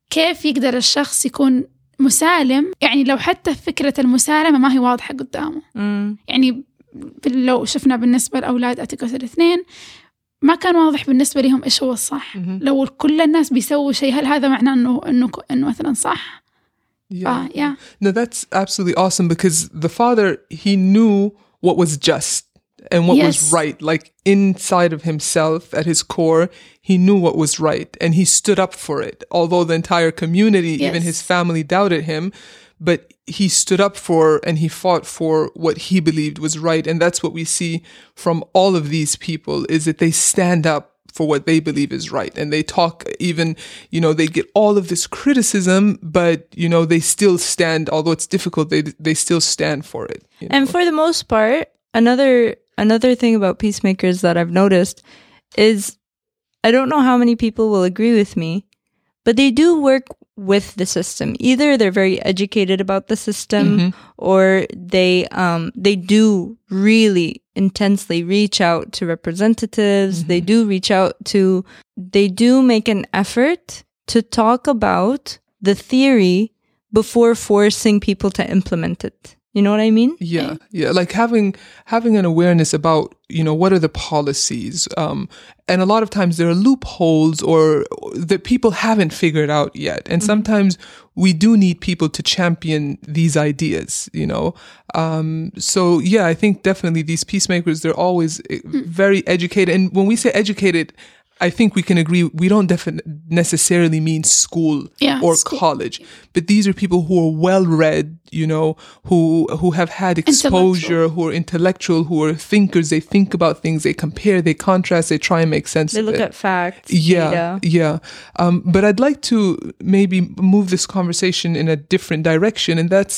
كيف يقدر الشخص يكون مسالم يعني لو حتى فكرة المسالمة ما هي واضحة قدامه مم. يعني لو شفنا بالنسبة لأولاد أتيكوس الاثنين ما كان واضح بالنسبة لهم إيش هو الصح Mhm. لو كل الناس بيسووا شيء هل هذا معناه إنه إنه إنه مثلا صح؟ Yeah. آه يا No, that's absolutely awesome because the father, he knew what was just and what Yes. was right. Like inside of himself, at his core, he knew what was right and he stood up for it. Although the entire community, even his family, doubted him, but he stood up for and he fought for what he believed was right. And that's what we see from all of these people is that they stand up for what they believe is right. And they talk even, you know, they get all of this criticism, but, you know, they still stand, although it's difficult, they, they still stand for it. And know? for the most part, another another thing about peacemakers that I've noticed is I don't know how many people will agree with me, but they do work with the system. Either they're very educated about the system or they um they do really intensely reach out to representatives. They do reach out to they do make an effort to talk about the theory before forcing people to implement it. You know what I mean? Yeah, yeah, like having having an awareness about you know what are the policies, um, and a lot of times there are loopholes or that people haven't figured out yet, and sometimes we do need people to champion these ideas. You know, um, so yeah, I think definitely these peacemakers they're always eh, very educated, and when we say educated. I think we can agree we don't defin- necessarily mean school Yeah, or school. college, but these are people who are well read, you know, who who have had exposure, who are intellectual, who are thinkers. They think about things, they compare, they contrast, they try and make sense They of look it. at facts. yeah, data. yeah. Um, but I'd like to maybe move this conversation in a different direction, and that's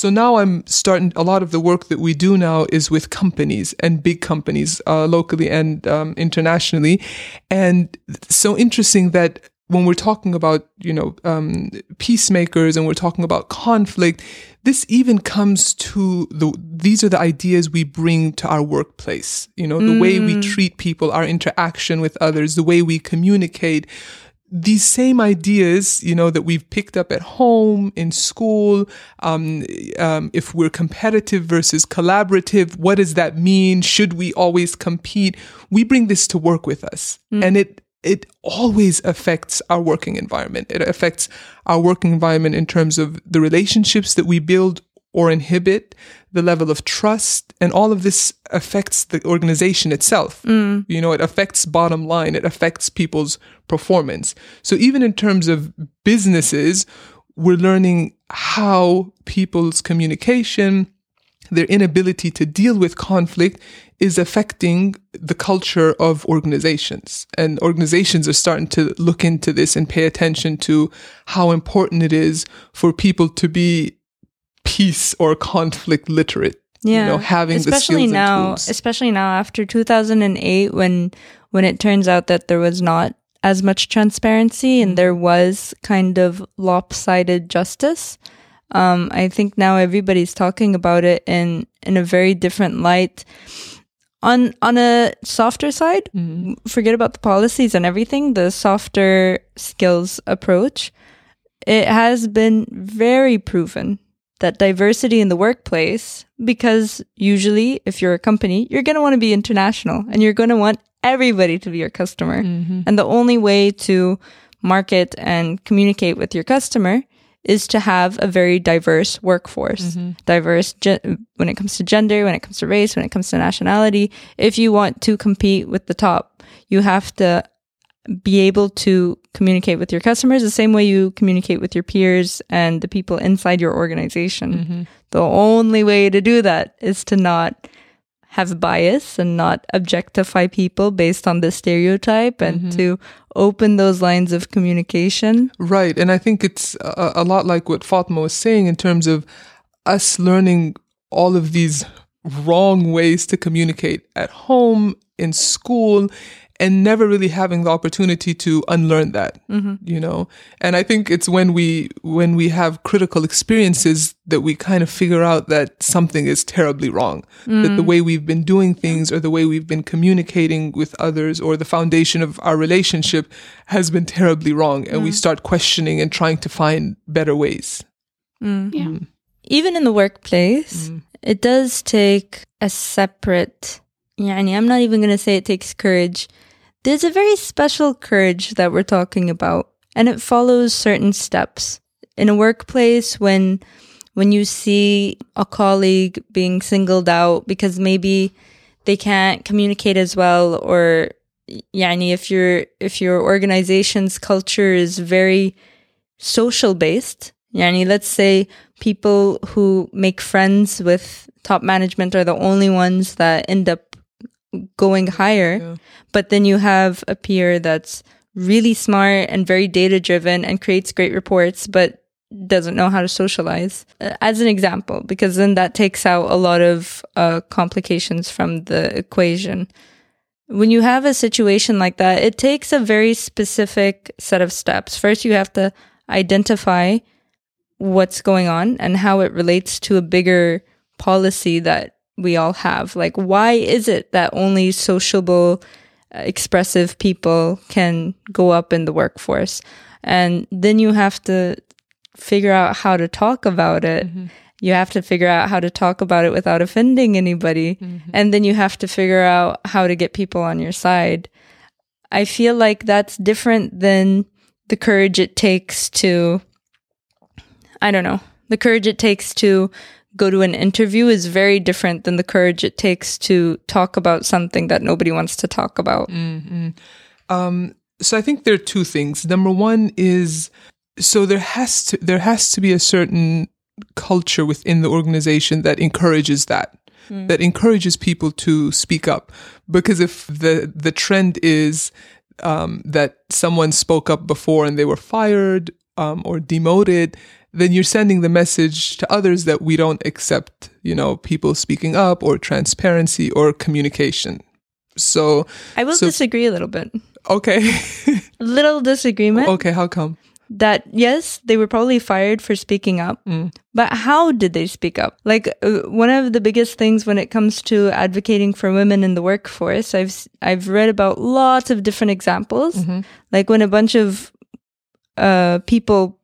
so now I'm starting. A lot of the work that we do now is with companies and big companies, uh, locally and um, internationally, and so interesting that when we're talking about you know um, peacemakers and we're talking about conflict, this even comes to the these are the ideas we bring to our workplace. You know, the way we treat people, our interaction with others, the way we communicate. These same ideas, you know, that we've picked up at home, in school, um, um, if we're competitive versus collaborative, what does that mean? Should we always compete? We bring this to work with us, and it it always affects our working environment. It affects our working environment in terms of the relationships that we build or inhibit, the level of trust, and all of this affects the organization itself. Mm. You know, it affects bottom line, it affects people's performance. So even in terms of businesses, we're learning how people's communication, their inability to deal with conflict is affecting the culture of organizations. And organizations are starting to look into this and pay attention to how important it is for people to be peace or conflict literate. Yeah, You know, having the especially now, especially now after 2008, when when it turns out that there was not as much transparency and there was kind of lopsided justice. Um, I think now everybody's talking about it in in a very different light. on on a softer side, forget about the policies and everything. The softer skills approach, it has been very proven that diversity in the workplace, because usually if you're a company, you're going to want to be international and you're going to want everybody to be your customer. Mm-hmm. And the only way to market and communicate with your customer is to have a very diverse workforce. Mm-hmm. Diverse ge- when it comes to gender, when it comes to race, when it comes to nationality. If you want to compete with the top, you have to be able to communicate with your customers the same way you communicate with your peers and the people inside your organization. Mm-hmm. The only way to do that is to not have bias and not objectify people based on the stereotype and mm-hmm. to open those lines of communication. Right. And I think it's a, a lot like what Fatma was saying in terms of us learning all of these wrong ways to communicate at home, in school, and never really having the opportunity to unlearn that mm-hmm. you know and i think it's when we when we have critical experiences that we kind of figure out that something is terribly wrong mm. that the mm. way we've been doing things or the way we've been communicating with others or the foundation of our relationship has been terribly wrong and mm. we start questioning and trying to find better ways mm. yeah mm. even in the workplace mm. it does take a separate yeah, I'm not even going to say it takes courage there's a very special courage that we're talking about, and it follows certain steps. In a workplace, when when you see a colleague being singled out because maybe they can't communicate as well or yani if your if your organization's culture is very social based yani let's say people who make friends with top management are the only ones that end up going higher Yeah. but then you have a peer that's really smart and very data driven and creates great reports but doesn't know how to socialize Uh, as an example because then that takes out a lot of uh, complications from the equation when you have a situation like that, it takes a very specific set of steps. First, you have to identify what's going on and how it relates to a bigger policy that we all have. Like, why is it that only sociable, uh, expressive people can go up in the workforce? And then you have to figure out how to talk about it. You have to figure out how to talk about it without offending anybody. And then you have to figure out how to get people on your side. I feel like that's different than the courage it takes to, I don't know, the courage it takes to go to an interview is very different than the courage it takes to talk about something that nobody wants to talk about. so I think there are two things. Number one is so there has to there has to be a certain culture within the organization that encourages that. That encourages people to speak up. Because if the the trend is um, that someone spoke up before and they were fired um, or demoted, then you're sending the message to others that we don't accept, you know, people speaking up or transparency or communication. So, I will So- disagree a little bit. okay. Little disagreement. okay, how come? that yes, they were probably fired for speaking up, but how did they speak up? Like uh, one of the biggest things when it comes to advocating for women in the workforce, I've I've read about lots of different examples. Like when a bunch of uh, people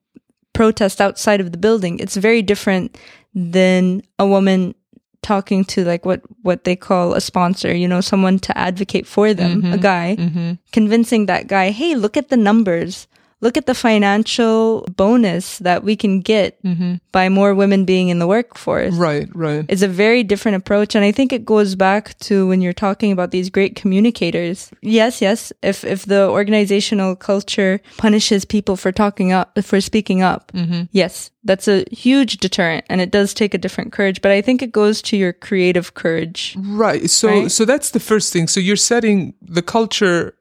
protest outside of the building, it's very different than a woman talking to like what what they call a sponsor you know someone to advocate for them a mm-hmm. guy mm-hmm. convincing that guy hey look at the numbers look at the financial bonus that we can get mm-hmm. by more women being in the workforce Right, right. it's a very different approach and i think it goes back to when you're talking about these great communicators yes yes if if the organizational culture punishes people for talking up for speaking up mm-hmm. yes that's a huge deterrent and it does take a different courage but i think it goes to your creative courage Right. So Right? so that's the first thing. So you're setting the culture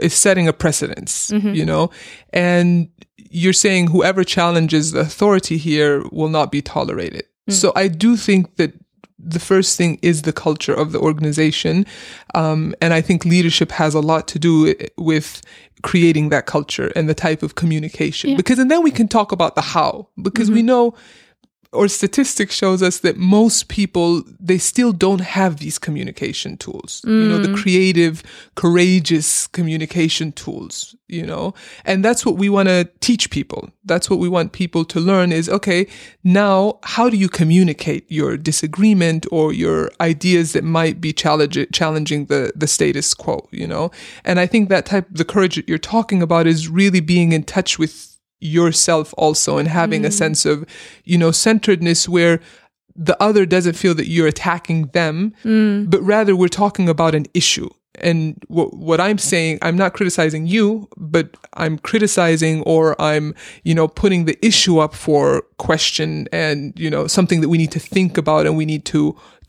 is setting a precedence, mm-hmm. you know, and you're saying whoever challenges the authority here will not be tolerated. Mm. So I do think that the first thing is the culture of the organization, um, and I think leadership has a lot to do with creating that culture and the type of communication. Yeah. Because and then we can talk about the how, because we mm-hmm. know or statistics shows us that most people they still don't have these communication tools you know the mm. creative courageous communication tools you know? And that's what we want to teach people. That's what we want people to learn is okay now how do you communicate your disagreement or your ideas that might be challenge- challenging the the status quo you know? And i think that type the courage that you're talking about is really being in touch with yourself also and having a mm. sense of you know centeredness where the other doesn't feel that you're attacking them mm. but rather we're talking about an issue and what what I'm saying I'm not criticizing you but I'm criticizing or I'm you know putting the issue up for question and you know something that we need to think about and we need to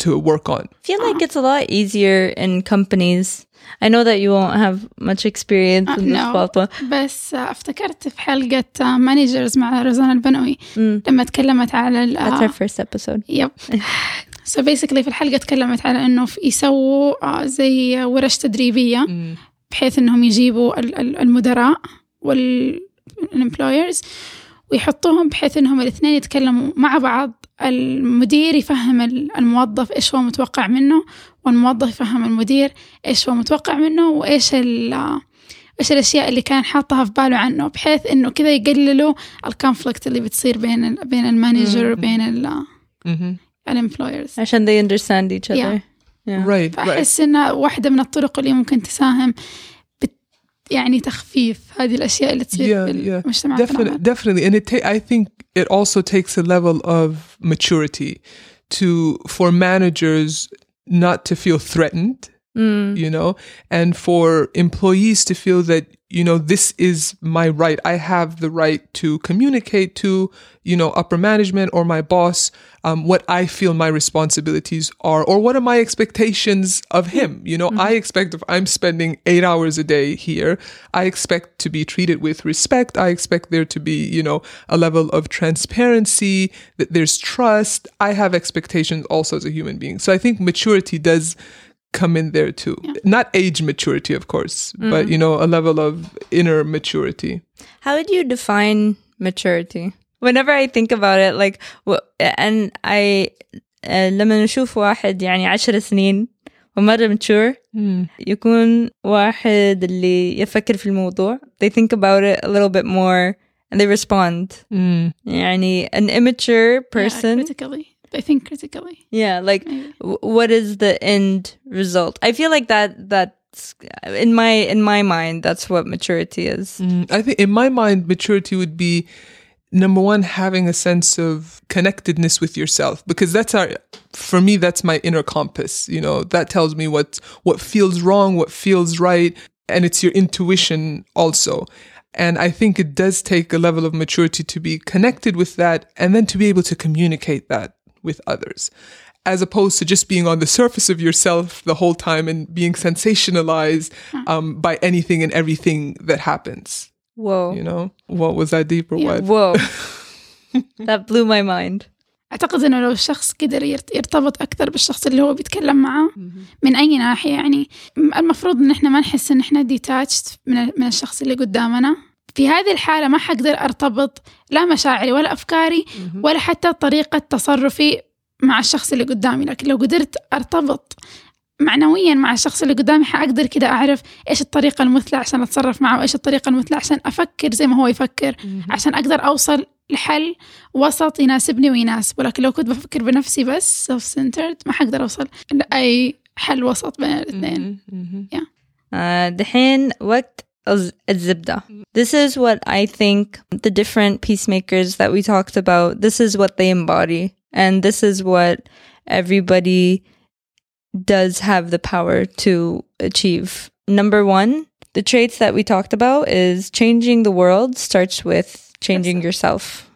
to work on I feel like it's a lot easier in companies. I know that you won't have much experience in this no. Fatma. بس آه، افتكرت في حلقة مانجرز مع روزانا البنوي لما تكلمت على ال- That's آه، our first episode. يب سو بيسكلي في الحلقة تكلمت على إنه في- يسووا آه، زي ورش تدريبية بحيث إنهم يجيبوا ال- ال- المدراء والامبلويرز ويحطوهم بحيث إنهم الاثنين يتكلموا مع بعض. المدير يفهم ال- الموظف إيش هو متوقع منه والموظف يفهم المدير إيش هو متوقع منه وإيش ال إيش الأشياء اللي كان حاطها في باله عنه بحيث إنه كذا يقللوا الكونفليكت اللي بتصير بين ال بين المانجر وبين ال hmm الامبلويرز عشان they understand each other. Yeah. Yeah. right right فأحس إنها واحدة من الطرق اللي ممكن تساهم بت يعني تخفيف هذه الأشياء اللي تصير Yeah, في yeah. المجتمعات definitely العمل. definitely and it ta- i think it also takes a level of maturity to for managers not to feel threatened Mm. you know and for employees to feel that you know this is my right. I have the right to communicate to you know upper management or my boss um, what i feel my responsibilities are or what are my expectations of him. You know i expect if i'm spending eight hours a day here i expect to be treated with respect. I expect there to be you know a level of transparency that there's trust. I have expectations also as a human being. So i think maturity does come in there too. Not age maturity, of course, but you know, a level of inner maturity. How would you define maturity? Whenever I think about it, like, w- and I, uh, لما نشوف واحد يعني عشر سنين ومرة mature يكون واحد اللي يفكر في الموضوع they think about it a little bit more and they respond يعني an immature person Yeah, critically. they think critically. yeah like w- what is the end result i feel like that that's in my in my mind that's what maturity is mm, I think in my mind, maturity would be number one, having a sense of connectedness with yourself, because that's our, for me, that's my inner compass. You know, that tells me what, what feels wrong, what feels right. And it's your intuition also. And I think it does take a level of maturity to be connected with that and then to be able to communicate that with others. As opposed to just being on the surface of yourself the whole time and being sensationalized um, by anything and everything that happens. whoa You know, what was that deep or Yeah. what? whoa that blew my mind أعتقد إنه لو الشخص قدر يرت- يرتبط أكثر بالشخص اللي هو بيتكلم معاه من أي ناحية يعني م- المفروض إن إحنا ما نحس إن إحنا detached من ال- من الشخص اللي قدامنا في هذه الحالة ما حقدر أرتبط لا مشاعري ولا أفكاري ولا حتى طريقة تصرفي مع الشخص اللي قدامي. لكن لو قدرت أرتبط معنويا مع الشخص اللي قدامي حأقدر كده أعرف إيش الطريقة المثلى عشان أتصرف معه وإيش الطريقة المثلى عشان أفكر زي ما هو يفكر عشان أقدر أوصل لحل وسط يناسبني ويناسبه لكن لو كنت بفكر بنفسي بس self centered ما حقدر أوصل لأي حل وسط بين الاثنين آه، دحين وقت الزبدة. This is what I think the different peacemakers that we talked about, this is what they embody. And this is what everybody does have the power to achieve. Number one, the traits that we talked about is changing the world starts with changing yourself.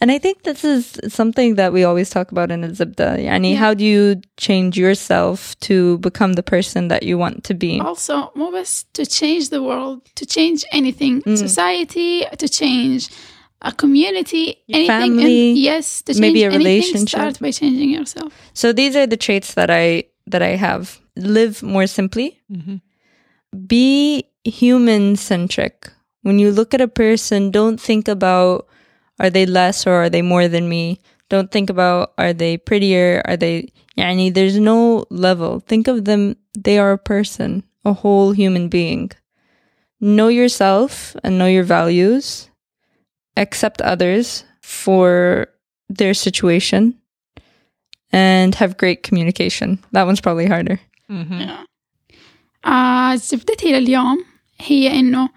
And I think this is something that we always talk about in Azibda. Yani, yeah. how do you change yourself to become the person that you want to be? Also, move us to change the world, to change anything, mm. society, to change a community, anything. Family, and yes, to change maybe a relationship. Start by changing yourself. So these are the traits that I that I have. Live more simply. Mm-hmm. Be human centric. When you look at a person, don't think about are they less or are they more than me? Don't think about are they prettier? Are they yani there's no level. Think of them they are a person, a whole human being. Know yourself and know your values. Accept others for their situation and have great communication. That one's probably harder. آه زبدتي لليوم هي إنه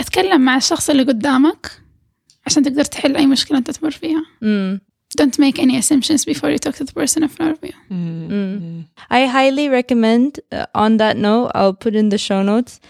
أتكلم مع الشخص اللي قدامك عشان تقدر تحل أي مشكلة أنت تمر فيها. Mm. Don't make any assumptions before you talk to the person in front of you. Mm. I highly recommend. Uh, on that note, I'll put in the show notes.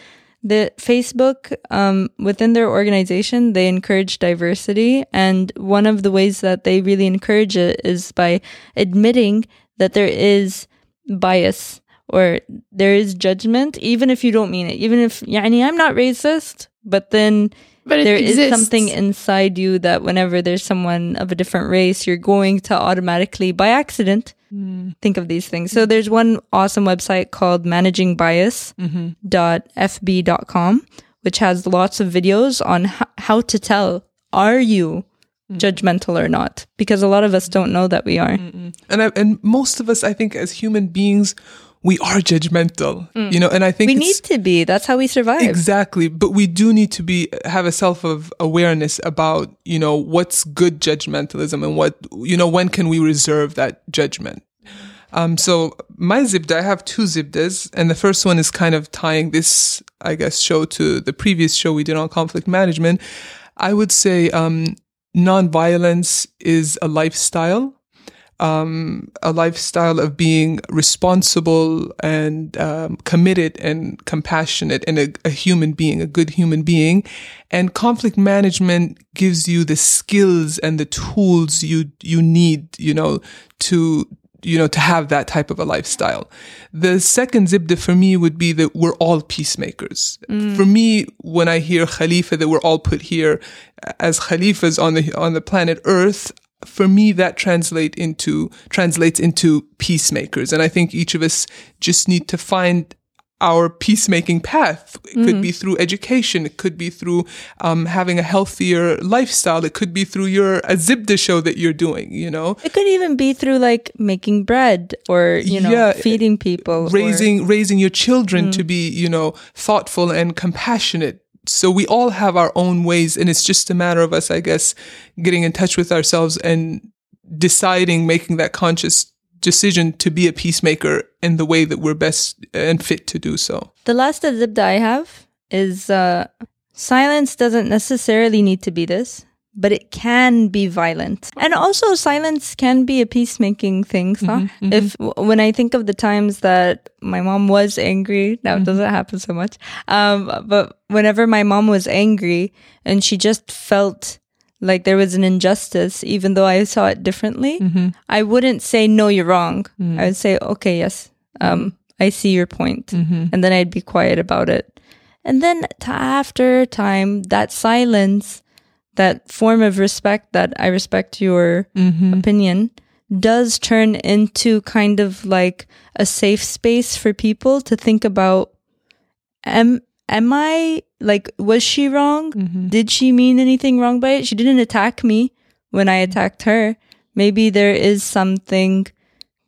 The Facebook um, within their organization, they encourage diversity, and one of the ways that they really encourage it is by admitting that there is bias or there is judgment, even if you don't mean it. Even if, yani, I'm not racist, but then but there is exists. something inside you that whenever there's someone of a different race, you're going to automatically, by accident, hmm. think of these things. So there's one awesome website called managingbias.fb.com, mm-hmm. which has lots of videos on h- how to tell are you hmm. judgmental or not? Because a lot of us don't know that we are. And I, and most of us, I think, as human beings, we are judgmental. You know, and I think We need to be. That's how we survive. Exactly, but we do need to be have a self of awareness about you know what's good judgmentalism and what you know when can we reserve that judgment. Um, so my zibda, I have two zibdas, and the first one is kind of tying this, I guess, show to the previous show we did on conflict management. I would say um, nonviolence is a lifestyle um, a lifestyle of being responsible and um, committed and compassionate and a, a human being, a good human being. And conflict management gives you the skills and the tools you you need, you know, to you know to have that type of a lifestyle. The second zibda for me would be that we're all peacemakers. For me, when I hear Khalifa that we're all put here as Khalifas on the on the planet Earth, for me that translate into translates into peacemakers. And i think each of us just need to find our peacemaking path. It could be through education. It could be through um, having a healthier lifestyle. It could be through your a zibda show that you're doing you know? It could even be through like making bread or, you know, Yeah, feeding people. or- raising raising your children to be you know thoughtful and compassionate so we all have our own ways and it's just a matter of us i guess getting in touch with ourselves and deciding making that conscious decision to be a peacemaker in the way that we're best and fit to do so. The last zibda I have is uh, silence doesn't necessarily need to be this, but it can be violent. And also, silence can be a peacemaking thing. صح? Mm-hmm, mm-hmm. If when I think of the times that my mom was angry, now it mm-hmm. doesn't happen so much. Um, but whenever my mom was angry and she just felt like there was an injustice, even though I saw it differently, I wouldn't say, no, you're wrong. Mm. I would say, okay, yes, um, I see your point. And then I'd be quiet about it. And then t- after time, that silence, that form of respect that I respect your mm-hmm. opinion does turn into kind of like a safe space for people to think about am am I like was she wrong? Mm-hmm. Did she mean anything wrong by it? She didn't attack me when I attacked her. Maybe there is something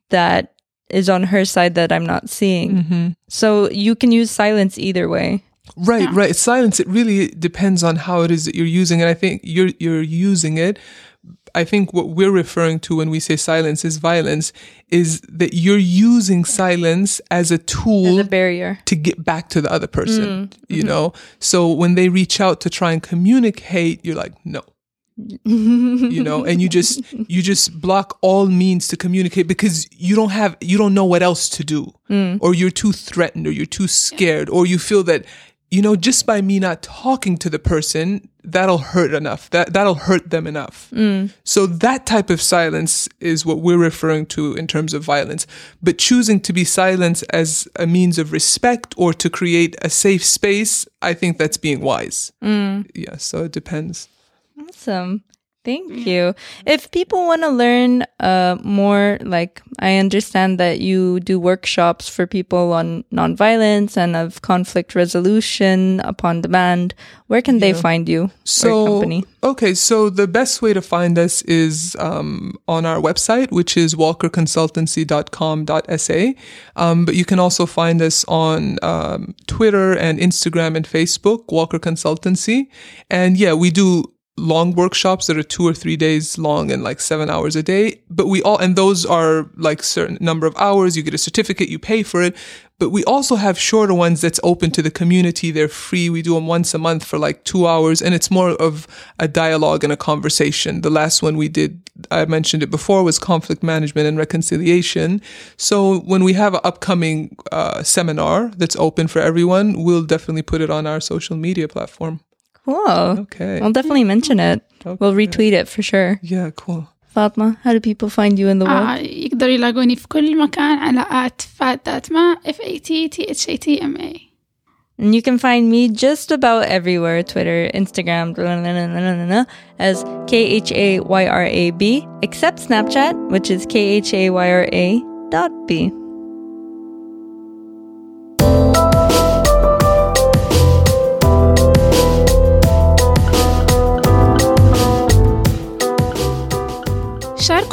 that is on her side that I'm not seeing. Mm-hmm. So you can use silence either way. Right, right. Silence. It really depends on how it is that you're using it. I think you're you're using it. I think what we're referring to when we say silence is violence is that you're using silence as a tool As a barrier. to get back to the other person. Mm. You mm-hmm. know, so when they reach out to try and communicate, you're like, no. you know, and you just you just block all means to communicate because you don't have you don't know what else to do, mm. or you're too threatened, or you're too scared, or you feel that you know just by me not talking to the person that'll hurt enough that that'll hurt them enough. Mm. So that type of silence is what we're referring to in terms of violence. But choosing to be silent as a means of respect or to create a safe space, I think that's being wise. Mm. Yeah, so it depends. Awesome. Thank you. If people want to learn uh, more, like I understand that you do workshops for people on nonviolence and of conflict resolution upon demand, where can they find you? So, company? okay, so the best way to find us is um, on our website, which is walkerconsultancy.com.sa. Um, but you can also find us on um, Twitter and Instagram and Facebook, Walker Consultancy. And yeah, we do long workshops that are two or three days long and like seven hours a day. But we all, and those are like certain number of hours. You get a certificate, you pay for it. But we also have shorter ones that's open to the community. They're free. We do them once a month for like two hours and it's more of a dialogue and a conversation. The last one we did, I mentioned it before, was conflict management and reconciliation. So when we have an upcoming uh, seminar that's open for everyone, we'll definitely put it on our social media platform. Cool. Okay. I'll definitely mention it. We'll retweet it for sure. Yeah, cool. Fatma, how do people find you in the world? آه يقدروا يلاقوني في كل مكان على آت فات دات ما F A T T H A T M A And you can find me just about everywhere Twitter, Instagram, as K H A Y R A B, except Snapchat, which is K H A Y R A dot B.